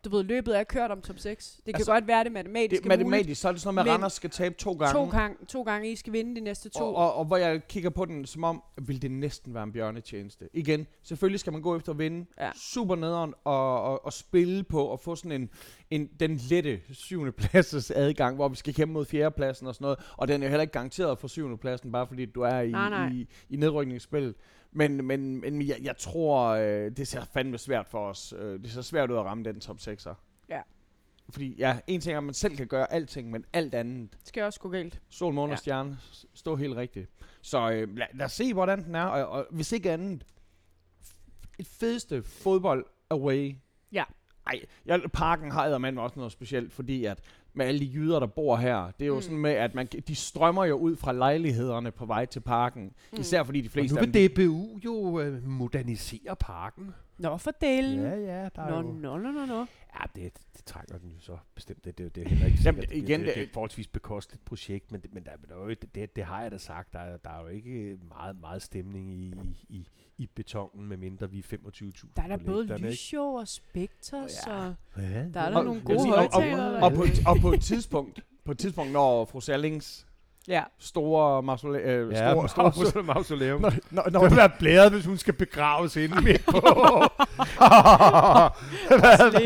[SPEAKER 3] Du ved, løbet er kørt om top 6. Det kan
[SPEAKER 1] Altså,
[SPEAKER 3] godt være, det matematisk
[SPEAKER 1] Det,
[SPEAKER 3] er muligt.
[SPEAKER 1] matematisk, så er det sådan noget med, at Randers skal tabe to gange.
[SPEAKER 3] To, gang, to gange, I skal vinde de næste to.
[SPEAKER 1] Og, og, og hvor jeg kigger på den, som om, vil det næsten være en bjørnetjeneste. Igen, selvfølgelig skal man gå efter at vinde.
[SPEAKER 3] Ja.
[SPEAKER 1] Super nederen og, og, og spille på og få sådan en, en den lette syvende pladses adgang, hvor vi skal kæmpe mod fjerdepladsen og sådan noget. Og den er jo heller ikke garanteret for syvende pladsen, bare fordi du er i,
[SPEAKER 3] Nej, nej.
[SPEAKER 1] i, i nedrykningsspillet. Men, men, men jeg, jeg tror, øh, det ser fandme svært for os. Øh, det ser svært ud at ramme den top 6'er. fordi ja, en ting er, at man selv kan gøre alting, men alt andet.
[SPEAKER 3] Det skal også gå galt.
[SPEAKER 1] Sol, måne og
[SPEAKER 3] Ja.
[SPEAKER 1] stjerne, s- stå helt rigtigt. Så øh, lad, lad os se, hvordan den er, og, og hvis ikke andet, et fedeste fodbold away.
[SPEAKER 3] Ja.
[SPEAKER 1] Ej, jeg, parken har eddermame også noget specielt, fordi at med alle de jyder, der bor her, det er jo
[SPEAKER 3] Mm.
[SPEAKER 1] sådan med, at man, de strømmer jo ud fra lejlighederne på vej til parken. Mm. Især fordi de
[SPEAKER 2] Og
[SPEAKER 1] fleste
[SPEAKER 2] nu
[SPEAKER 1] af
[SPEAKER 2] vil DBU jo øh, modernisere parken.
[SPEAKER 3] Nå, for delen.
[SPEAKER 2] Ja, ja, der er
[SPEAKER 3] Nå,
[SPEAKER 2] jo...
[SPEAKER 3] nå, nå, nå, nå.
[SPEAKER 2] Ja, det, det trænger den jo så bestemt. Det, det, det er heller ikke
[SPEAKER 1] Jamen,
[SPEAKER 2] sikkert.
[SPEAKER 1] igen,
[SPEAKER 2] det, det, det er
[SPEAKER 1] det-
[SPEAKER 2] et forholdsvis bekosteligt projekt, men, det, men der, der er jo, ikke- det, det har jeg da sagt. Der, er- der er jo ikke meget, meget stemning i, i, i betonen, medmindre vi er 25.000
[SPEAKER 3] Der er der både lysshow og Spectres,
[SPEAKER 2] Ja.
[SPEAKER 3] og
[SPEAKER 2] Ja,
[SPEAKER 3] der er der
[SPEAKER 1] Og-
[SPEAKER 3] nogle gode
[SPEAKER 1] sige, og- og- på, et- og på et tidspunkt, på et tidspunkt, når fru Sallings
[SPEAKER 3] Ja.
[SPEAKER 1] store mausolæ, øh,
[SPEAKER 2] Ja,
[SPEAKER 1] store, store, store,
[SPEAKER 2] mausoleum. mausoleum.
[SPEAKER 1] når, når,
[SPEAKER 2] Det
[SPEAKER 1] når,
[SPEAKER 2] vil være blæret, hvis hun skal begraves inde midt på.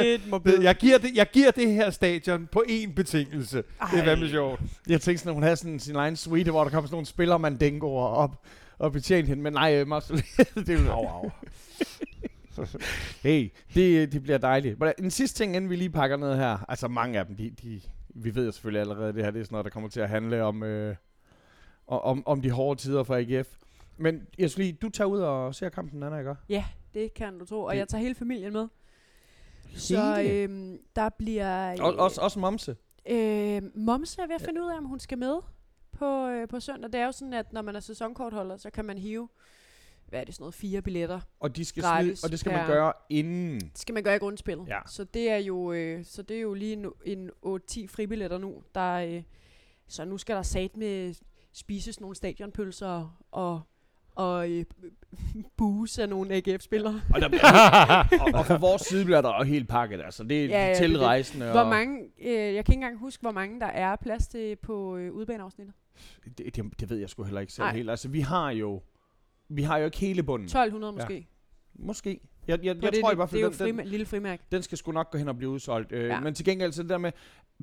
[SPEAKER 3] Lidt mobil.
[SPEAKER 2] jeg, giver det, jeg giver det her stadion på én betingelse. Det er
[SPEAKER 3] Ej.
[SPEAKER 2] hvad med sjovt.
[SPEAKER 1] Jeg tænkte sådan, at hun havde sådan sin egen suite, hvor der kom sådan nogle spillermandingoer op og betjente hende. Men nej, øh, Mausoleum, det vil
[SPEAKER 2] Au, au.
[SPEAKER 1] Hey, det, det bliver dejligt. Men en sidste ting, inden vi lige pakker ned her. Altså mange af dem, de, de, vi ved jo selvfølgelig allerede, det her det er sådan noget, der kommer til at handle om, øh, om, om de hårde tider for AGF. Men jeg lige, du tager ud og ser kampen, Anna, ikke?
[SPEAKER 3] Ja, det kan du tro. Og
[SPEAKER 1] Det-
[SPEAKER 3] jeg tager hele familien med. Så øhm, der bliver...
[SPEAKER 1] Og, også, også Momse.
[SPEAKER 3] Øh, Momse er ved at finde ud af, om hun skal med på, øh, på søndag. Det er jo sådan, at når man er sæsonkortholder, så kan man hive, hvad er det, sådan noget, fire billetter.
[SPEAKER 1] Og, de skal
[SPEAKER 3] Gratis
[SPEAKER 1] smide, og det skal man gøre inden.
[SPEAKER 3] Det skal man gøre i grundspillet.
[SPEAKER 1] Ja.
[SPEAKER 3] Så det er jo, øh, så det er jo lige en, en 8-10 fribilletter nu. Der, øh, så nu skal der sat med spises nogle stadionpølser og, og øh, bues af nogle AGF-spillere.
[SPEAKER 1] Og, der bliver, og, og fra vores side bliver der også helt pakket. Altså, det er
[SPEAKER 3] Ja, ja,
[SPEAKER 1] ja,
[SPEAKER 3] det
[SPEAKER 1] tilrejsende.
[SPEAKER 3] Hvor
[SPEAKER 1] og,
[SPEAKER 3] mange, øh, jeg kan ikke engang huske, hvor mange der er plads til på øh, udbaneafsnittet.
[SPEAKER 1] Det, det, det ved jeg sgu heller ikke selv
[SPEAKER 3] Nej.
[SPEAKER 1] helt. Altså, vi har jo... Vi har jo ikke hele bunden.
[SPEAKER 3] 1200 måske.
[SPEAKER 1] Måske. Jeg, jeg, jeg
[SPEAKER 3] det,
[SPEAKER 1] tror i hvert
[SPEAKER 3] det er jo
[SPEAKER 1] fald, den,
[SPEAKER 3] frima- lille frimærk.
[SPEAKER 1] den skal sgu nok gå hen og blive udsolgt. Øh,
[SPEAKER 3] Ja.
[SPEAKER 1] ja. Men til gengæld, så det der med,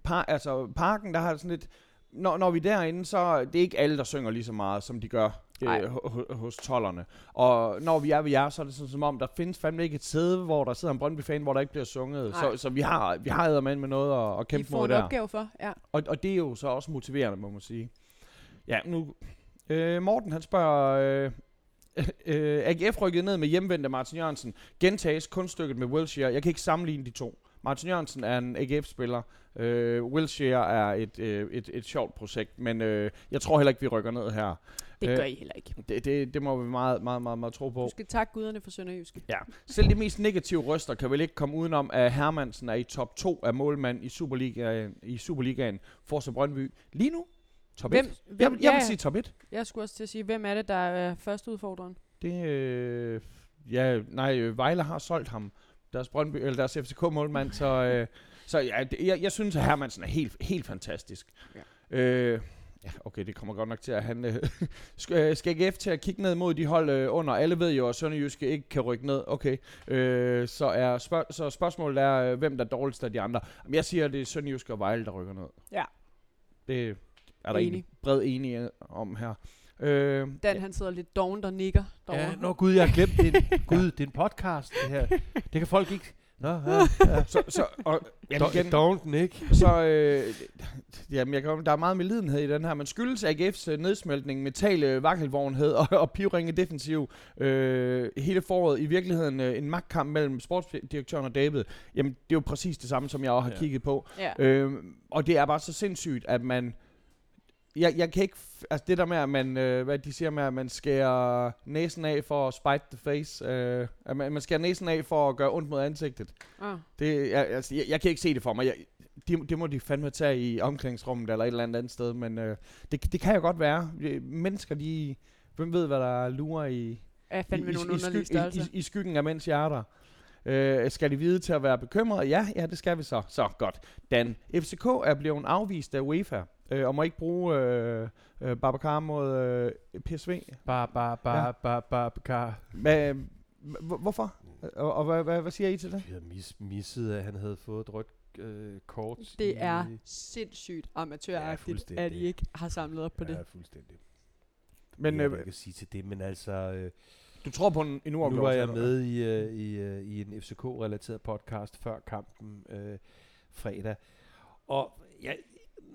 [SPEAKER 1] par, altså parken, der har sådan lidt, når, når vi er derinde, så det er ikke alle, der synger lige så meget, som de gør øh, ho- ho- hos tollerne. Og når vi er ved jer, så er det sådan som om, der findes fandme ikke et sæde, hvor der sidder en Brøndby-fan, hvor der ikke bliver sunget. Så, så vi har, vi har med med noget at, at kæmpe
[SPEAKER 3] får
[SPEAKER 1] mod
[SPEAKER 3] en
[SPEAKER 1] der.
[SPEAKER 3] opgave for, ja.
[SPEAKER 1] Og, og det er jo så også motiverende, må man sige. Ja, nu... Øh, Morten, han spørger... Øh, øh, AGF rykket ned med hjemvendte Martin Jørgensen. Gentages kunststykket med Wilshere. Jeg kan ikke sammenligne de to. Martin Jørgensen er en AGF-spiller. Øh, Wilshere er et, øh, et, et sjovt projekt, men øh, jeg tror heller ikke, vi rykker ned her.
[SPEAKER 3] Det
[SPEAKER 1] Øh,
[SPEAKER 3] gør I heller ikke.
[SPEAKER 1] Det, det, det må vi meget, meget, meget, meget tro på.
[SPEAKER 3] Du skal takke guderne for Sønderjyske.
[SPEAKER 1] Ja. Selv de mest negative røster kan vel ikke komme udenom, at Hermansen er i top 2 af målmand i Superligaen, i Superligaen Forza Brøndby. Lige nu, top 1.
[SPEAKER 3] Hvem, hvem,
[SPEAKER 1] Jeg, vil- jeg vil
[SPEAKER 3] ja,
[SPEAKER 1] sige top 1.
[SPEAKER 3] jeg skulle også til at sige, hvem er det, der er første udfordreren?
[SPEAKER 1] Det, øh, ja, nej, øh, Vejle har solgt ham. Deres, Brøndby, eller deres FCK-målmand, så, øh, så ja, det, jeg, jeg synes, at Hermansen er helt, helt fantastisk.
[SPEAKER 3] Ja.
[SPEAKER 1] Øh, ja, okay, det kommer godt nok til at handle. skal, øh, skal AGF til at kigge ned mod de hold øh, under? Alle ved jo, at Sønderjyske ikke kan rykke ned. Okay, øh, så, er spørg- så spørgsmålet er, øh, hvem der er dårligst af de andre. Jeg siger, at det er Sønderjyske og Vejle, der rykker ned.
[SPEAKER 3] Ja.
[SPEAKER 1] Det er der
[SPEAKER 3] Enig.
[SPEAKER 1] egentlig bred enighed om her. Øh,
[SPEAKER 3] Dan, han sidder lidt dovent og nikker derovre.
[SPEAKER 2] Ja, nå gud, jeg har glemt det. er en- Gud, det er en podcast, det her. Det kan folk ikke... Nå, ja, ja.
[SPEAKER 1] så, så, og, ja, igen,
[SPEAKER 2] Don't den ikke.
[SPEAKER 1] så øh, jamen, jeg kan, der er meget medlidenhed i den her, men skyldes AGF's øh, nedsmeltning, mentale vakkelvognhed og, og pivringe defensiv øh, hele foråret i virkeligheden øh, en magtkamp mellem sportsdirektøren og David, jamen det er jo præcis det samme, som jeg også har
[SPEAKER 2] Ja.
[SPEAKER 1] ja. kigget på.
[SPEAKER 3] Ja.
[SPEAKER 1] Øh, og det er bare så sindssygt, at man jeg, jeg kan ikke, altså det der med, at man, øh, hvad de siger med, at man skærer næsen af for at spite the face, øh, at man, man skærer næsen af for at gøre ondt mod ansigtet.
[SPEAKER 3] Ah.
[SPEAKER 1] Det, jeg, altså, jeg, jeg kan ikke se det for mig. Jeg, det, det må de fandme tage i omklædningsrummet eller et eller andet andet sted, men øh, det, det kan jo godt være. Mennesker, de... Hvem ved, hvad der lurer i,
[SPEAKER 3] Er fandme
[SPEAKER 1] i, i,
[SPEAKER 3] underlige
[SPEAKER 1] sky, i, i, i skyggen af mænds hjerter. Øh, skal de vide til at være bekymrede? Ja, ja, det skal vi så. Så godt. Dan, FCK er blevet afvist af UEFA, øh, og må ikke bruge øh, øh, Babacar mod øh, PSV.
[SPEAKER 2] Bar, bar, bar,
[SPEAKER 1] Ja.
[SPEAKER 2] bar, bare, bare.
[SPEAKER 1] Hvorfor? Og, og hvad, hvad, hvad siger I til det?
[SPEAKER 2] Vi havde mis, misset, at han havde fået et rødt øh, kort.
[SPEAKER 3] Det er sindssygt amatøragtigt,
[SPEAKER 2] ja,
[SPEAKER 3] at I ikke har samlet op på
[SPEAKER 2] ja,
[SPEAKER 3] det.
[SPEAKER 2] fuldstændig.
[SPEAKER 1] Men
[SPEAKER 2] jeg
[SPEAKER 1] øh,
[SPEAKER 2] kan sige til det, men altså... Øh,
[SPEAKER 1] du tror på en, en
[SPEAKER 2] nu
[SPEAKER 1] uafgjort?
[SPEAKER 2] var jeg med i, øh, i, øh, i en FCK-relateret podcast før kampen, øh, fredag. Og jeg,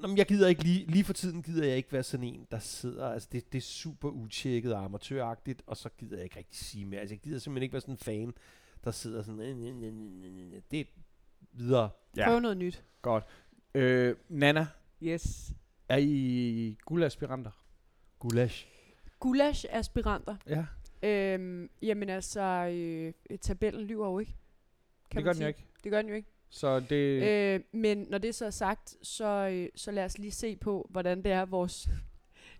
[SPEAKER 2] nå, men jeg gider ikke lige, lige for tiden gider jeg ikke være sådan en, der sidder, altså det, det er super utjekket og amatøragtigt, og så gider jeg ikke rigtig sige mere. Altså jeg gider simpelthen ikke være sådan en fan, der sidder sådan, "Øh, øh, øh, øh, øh." det er videre.
[SPEAKER 1] Ja.
[SPEAKER 3] Prøv noget nyt.
[SPEAKER 1] Godt. Øh, Nana,
[SPEAKER 3] Yes.
[SPEAKER 1] er I guldaspiranter?
[SPEAKER 2] Gulasch.
[SPEAKER 3] Gulasch-aspiranter.
[SPEAKER 1] Ja,
[SPEAKER 3] Øhm, jamen altså, øh, tabellen lyver jo ikke.
[SPEAKER 1] det
[SPEAKER 3] man
[SPEAKER 1] gør den jo ikke.
[SPEAKER 3] Det gør den jo ikke.
[SPEAKER 1] Så det...
[SPEAKER 3] Øh, men når det så er sagt, så, øh, så lad os lige se på, hvordan det er, vores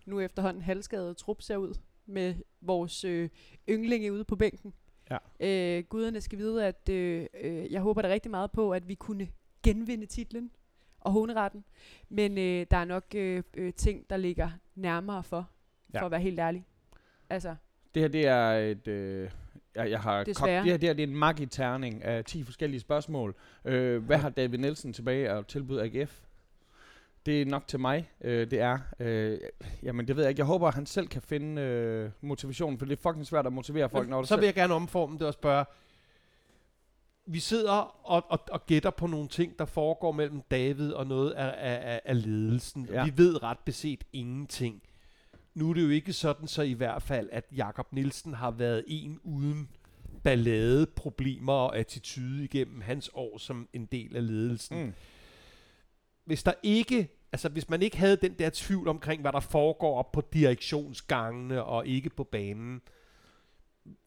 [SPEAKER 3] nu efterhånden halvskadede trup ser ud med vores øh, ynglinge ude på bænken.
[SPEAKER 1] Ja.
[SPEAKER 3] Øh, guderne skal vide, at øh, øh, jeg håber da rigtig meget på, at vi kunne genvinde titlen og håneretten. Men øh, der er nok øh, øh, ting, der ligger nærmere for, for
[SPEAKER 1] Ja.
[SPEAKER 3] at være helt ærlig. Altså,
[SPEAKER 1] Det her, det er et... Øh, jeg, jeg har kogt, det her, det her det er en magiterning af 10 forskellige spørgsmål. Øh, hvad har David Nielsen tilbage at tilbyde AGF? Det er nok til mig. Øh, det er... Øh, jamen, det ved jeg ikke. Jeg håber, at han selv kan finde øh, motivationen, for det er fucking svært at motivere folk, når du
[SPEAKER 2] så vil jeg gerne omforme det og spørge, vi sidder og, og, og gætter på nogle ting, der foregår mellem David og noget af, af, af, af ledelsen.
[SPEAKER 1] Ja.
[SPEAKER 2] Vi ved ret beset ingenting. Nu er det jo ikke sådan så i hvert fald, at Jakob Nielsen har været en uden ballade, problemer og attitude igennem hans år som en del af ledelsen.
[SPEAKER 1] Mm.
[SPEAKER 2] Hvis der ikke, altså hvis man ikke havde den der tvivl omkring, hvad der foregår op på direktionsgangene og ikke på banen,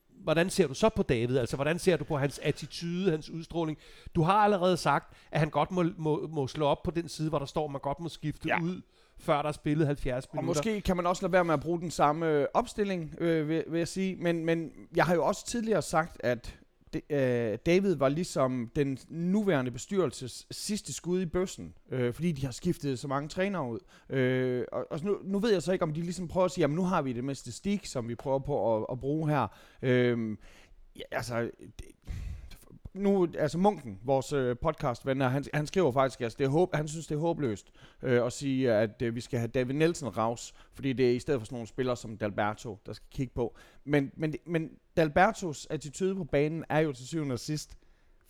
[SPEAKER 2] hvordan ser du så på David? Altså, hvordan ser du på hans attitude, hans udstråling? Du har allerede sagt, at han godt må, må, må slå op på den side, hvor der står, at man godt må skifte
[SPEAKER 1] Ja.
[SPEAKER 2] ud, før der er spillet 70
[SPEAKER 1] Og
[SPEAKER 2] minutter.
[SPEAKER 1] måske kan man også lade være med at bruge den samme øh, opstilling, øh, vil, vil jeg sige. Men, men jeg har jo også tidligere sagt, at det, øh, David var ligesom den nuværende bestyrelses sidste skud i bøssen, øh, fordi de har skiftet så mange trænere ud. Øh, og og nu, nu ved jeg så ikke, om de ligesom prøver at sige, jamen nu har vi det med stik, som vi prøver på at, at bruge her. Øh, ja, altså, det, nu, altså Munken, vores øh, podcastven, her, han, han skriver faktisk, altså, det er håb, han synes, det er håbløst øh, at sige, at øh, vi skal have David Nielsen raus, fordi det er i stedet for sådan nogle spillere som Dalberto, der skal kigge på. Men, men, men Dalbertos attitude på banen er jo til syvende og sidst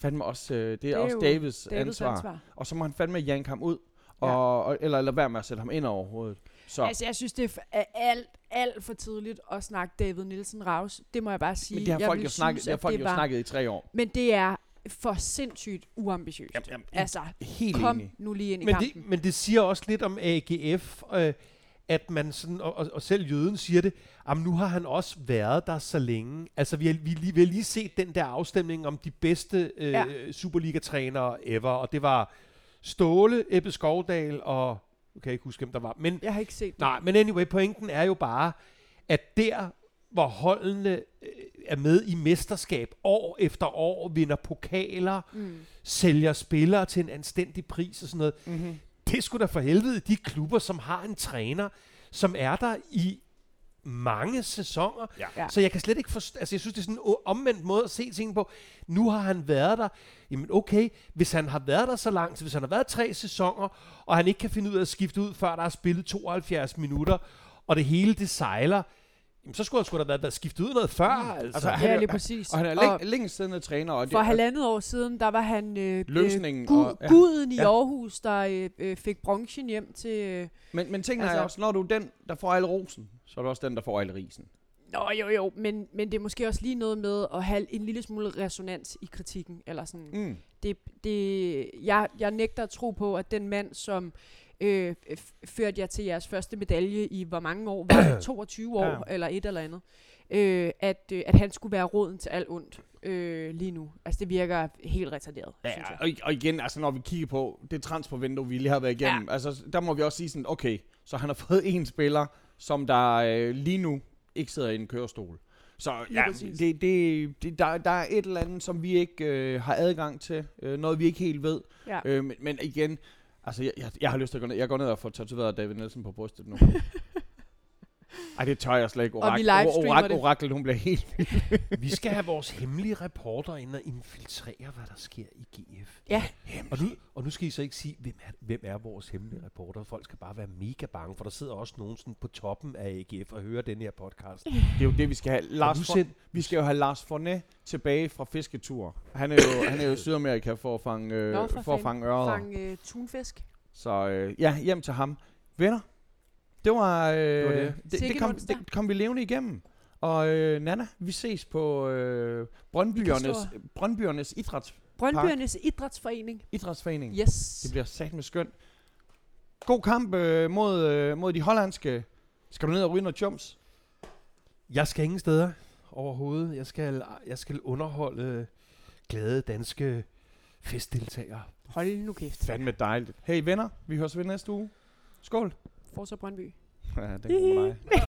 [SPEAKER 1] fandme også, øh, det er, det er også Davids,
[SPEAKER 3] Davids
[SPEAKER 1] ansvar.
[SPEAKER 3] ansvar.
[SPEAKER 1] Og så må han fandme janke ham ud,
[SPEAKER 3] Ja.
[SPEAKER 1] og, og, eller lade være med at sætte ham ind overhovedet. Så,
[SPEAKER 3] Altså, jeg synes, det er alt, alt for tidligt at snakke David Nielsen Raus. Det må jeg bare sige.
[SPEAKER 1] men det har
[SPEAKER 3] jeg
[SPEAKER 1] folk jo snakket,
[SPEAKER 3] synes,
[SPEAKER 1] det har folk
[SPEAKER 3] det
[SPEAKER 1] jo
[SPEAKER 3] var-
[SPEAKER 1] snakket i tre år.
[SPEAKER 3] Men det er for sindssygt uambitiøst.
[SPEAKER 1] Jamen, jamen,
[SPEAKER 3] altså,
[SPEAKER 1] helt
[SPEAKER 3] kom
[SPEAKER 1] enig.
[SPEAKER 3] nu lige ind i
[SPEAKER 2] men
[SPEAKER 3] kampen.
[SPEAKER 2] det, men det siger også lidt om AGF, øh, at man sådan, og, og, og selv jøden siger det, at nu har han også været der så længe. Altså, vi har, vi, lige- vi har lige set den der afstemning om de bedste øh,
[SPEAKER 3] ja.
[SPEAKER 2] Superliga-trænere ever, og det var Ståle, Ebbe Skovdal og, nu kan jeg ikke huske, hvem der var, men
[SPEAKER 3] Jeg har ikke set det.
[SPEAKER 2] Nej, men anyway, pointen er jo bare, at der, hvor holdene øh, er med i mesterskab år efter år, vinder pokaler,
[SPEAKER 3] Mm.
[SPEAKER 2] sælger spillere til en anstændig pris og sådan noget,
[SPEAKER 1] Mm-hmm.
[SPEAKER 2] det skulle da for helvede de klubber, som har en træner, som er der i mange sæsoner.
[SPEAKER 1] Ja.
[SPEAKER 2] Så jeg kan slet ikke forstå, altså jeg synes, det er sådan en omvendt måde at se ting på. Nu har han været der, jamen okay, hvis han har været der så langt, hvis han har været tre sæsoner, og han ikke kan finde ud af at skifte ud, før der er spillet 72 minutter, og det hele det sejler, jamen så skulle han sgu da været skiftet ud noget før. Mm. Altså.
[SPEAKER 1] Altså, han
[SPEAKER 3] Ja,
[SPEAKER 1] er-
[SPEAKER 3] lige præcis.
[SPEAKER 1] Og han er
[SPEAKER 3] Og
[SPEAKER 1] læng- længst siddende træner. Og
[SPEAKER 3] for
[SPEAKER 1] det,
[SPEAKER 3] halvandet år siden, der var han øh,
[SPEAKER 1] Løsningen
[SPEAKER 3] øh, gu-
[SPEAKER 1] og- ja.
[SPEAKER 3] guden i
[SPEAKER 1] Ja.
[SPEAKER 3] Aarhus, der øh, øh, fik bronchen hjem til... Øh,
[SPEAKER 1] Men, men tingene
[SPEAKER 3] Altså-
[SPEAKER 1] er også, når du er den, der får alle rosen, så er du også den, der får alle risen.
[SPEAKER 3] Nå jo jo, men, men det er måske også lige noget med at have en lille smule resonans i kritikken. Eller sådan.
[SPEAKER 1] Mm.
[SPEAKER 3] Det, det, jeg, jeg nægter at tro på, at den mand, som øh, førte jer til jeres første medalje i hvor mange år? Var det 22 år
[SPEAKER 1] Ja.
[SPEAKER 3] eller et eller andet? Øh, at, øh, at han skulle være roden til alt ondt øh, lige nu. Altså det virker helt retarderet, synes jeg.
[SPEAKER 1] Ja, og, og igen, altså når vi kigger på det transfervindue, vi lige har været igennem, ja. altså der må vi også sige sådan, okay, så han har fået en spiller, som der øh, lige nu ikke sidder i en kørestol. Så ja, det, det, det, der, der er et eller andet, som vi ikke øh, har adgang til, øh, noget vi ikke helt ved.
[SPEAKER 3] Ja.
[SPEAKER 1] Øh, men, men igen, altså jeg, jeg, jeg har lyst til at gå ned, jeg går ned og får tatoveret David Nielsen på brystet nu. Ej, det tør jeg slet ikke.
[SPEAKER 3] Og vi
[SPEAKER 1] Orak-
[SPEAKER 3] livestreamer
[SPEAKER 1] Orak-
[SPEAKER 3] det.
[SPEAKER 1] Orakel, hun bliver helt...
[SPEAKER 2] Vi skal have vores hemmelige reporter ind og infiltrere, hvad der sker i GF.
[SPEAKER 3] Ja.
[SPEAKER 2] Og nu, og nu skal I så ikke sige, hvem er, hvem er vores hemmelige reporter. Folk skal bare være mega bange, for der sidder også nogen sådan på toppen af AGF og hører den her podcast.
[SPEAKER 1] Det er jo det, vi skal have. Lars
[SPEAKER 2] nu
[SPEAKER 1] For,
[SPEAKER 2] sind-
[SPEAKER 1] vi skal jo have Lars Fornet tilbage fra fisketur. Han er jo, han er jo i Sydamerika for at fange, øh,
[SPEAKER 3] Nå,
[SPEAKER 1] for
[SPEAKER 3] for
[SPEAKER 1] at fange ørder.
[SPEAKER 3] Fang øh, tunfisk.
[SPEAKER 1] Så øh, ja, hjem til ham. Venner, det var, øh, det,
[SPEAKER 2] var
[SPEAKER 1] det.
[SPEAKER 2] det.
[SPEAKER 1] Det, kom, det kom vi levende igennem. Og øh, Nana, vi ses på øh, Brøndbyernes, Brøndbyernes idræts,
[SPEAKER 3] Brøndbyernes Idrætsforening.
[SPEAKER 1] idrætsforening.
[SPEAKER 3] Yes.
[SPEAKER 1] Det bliver sat med skønt. God kamp øh, mod, øh, mod de hollandske. Skal du ned og ryge noget chums?
[SPEAKER 2] Jeg skal ingen steder overhovedet. Jeg skal, jeg skal underholde glade danske festdeltagere.
[SPEAKER 3] Hold nu kæft.
[SPEAKER 1] Fandme dejligt. Hey venner, vi høres ved næste uge. Skål.
[SPEAKER 3] Forza Brøndby.
[SPEAKER 1] Ja, det er god dig.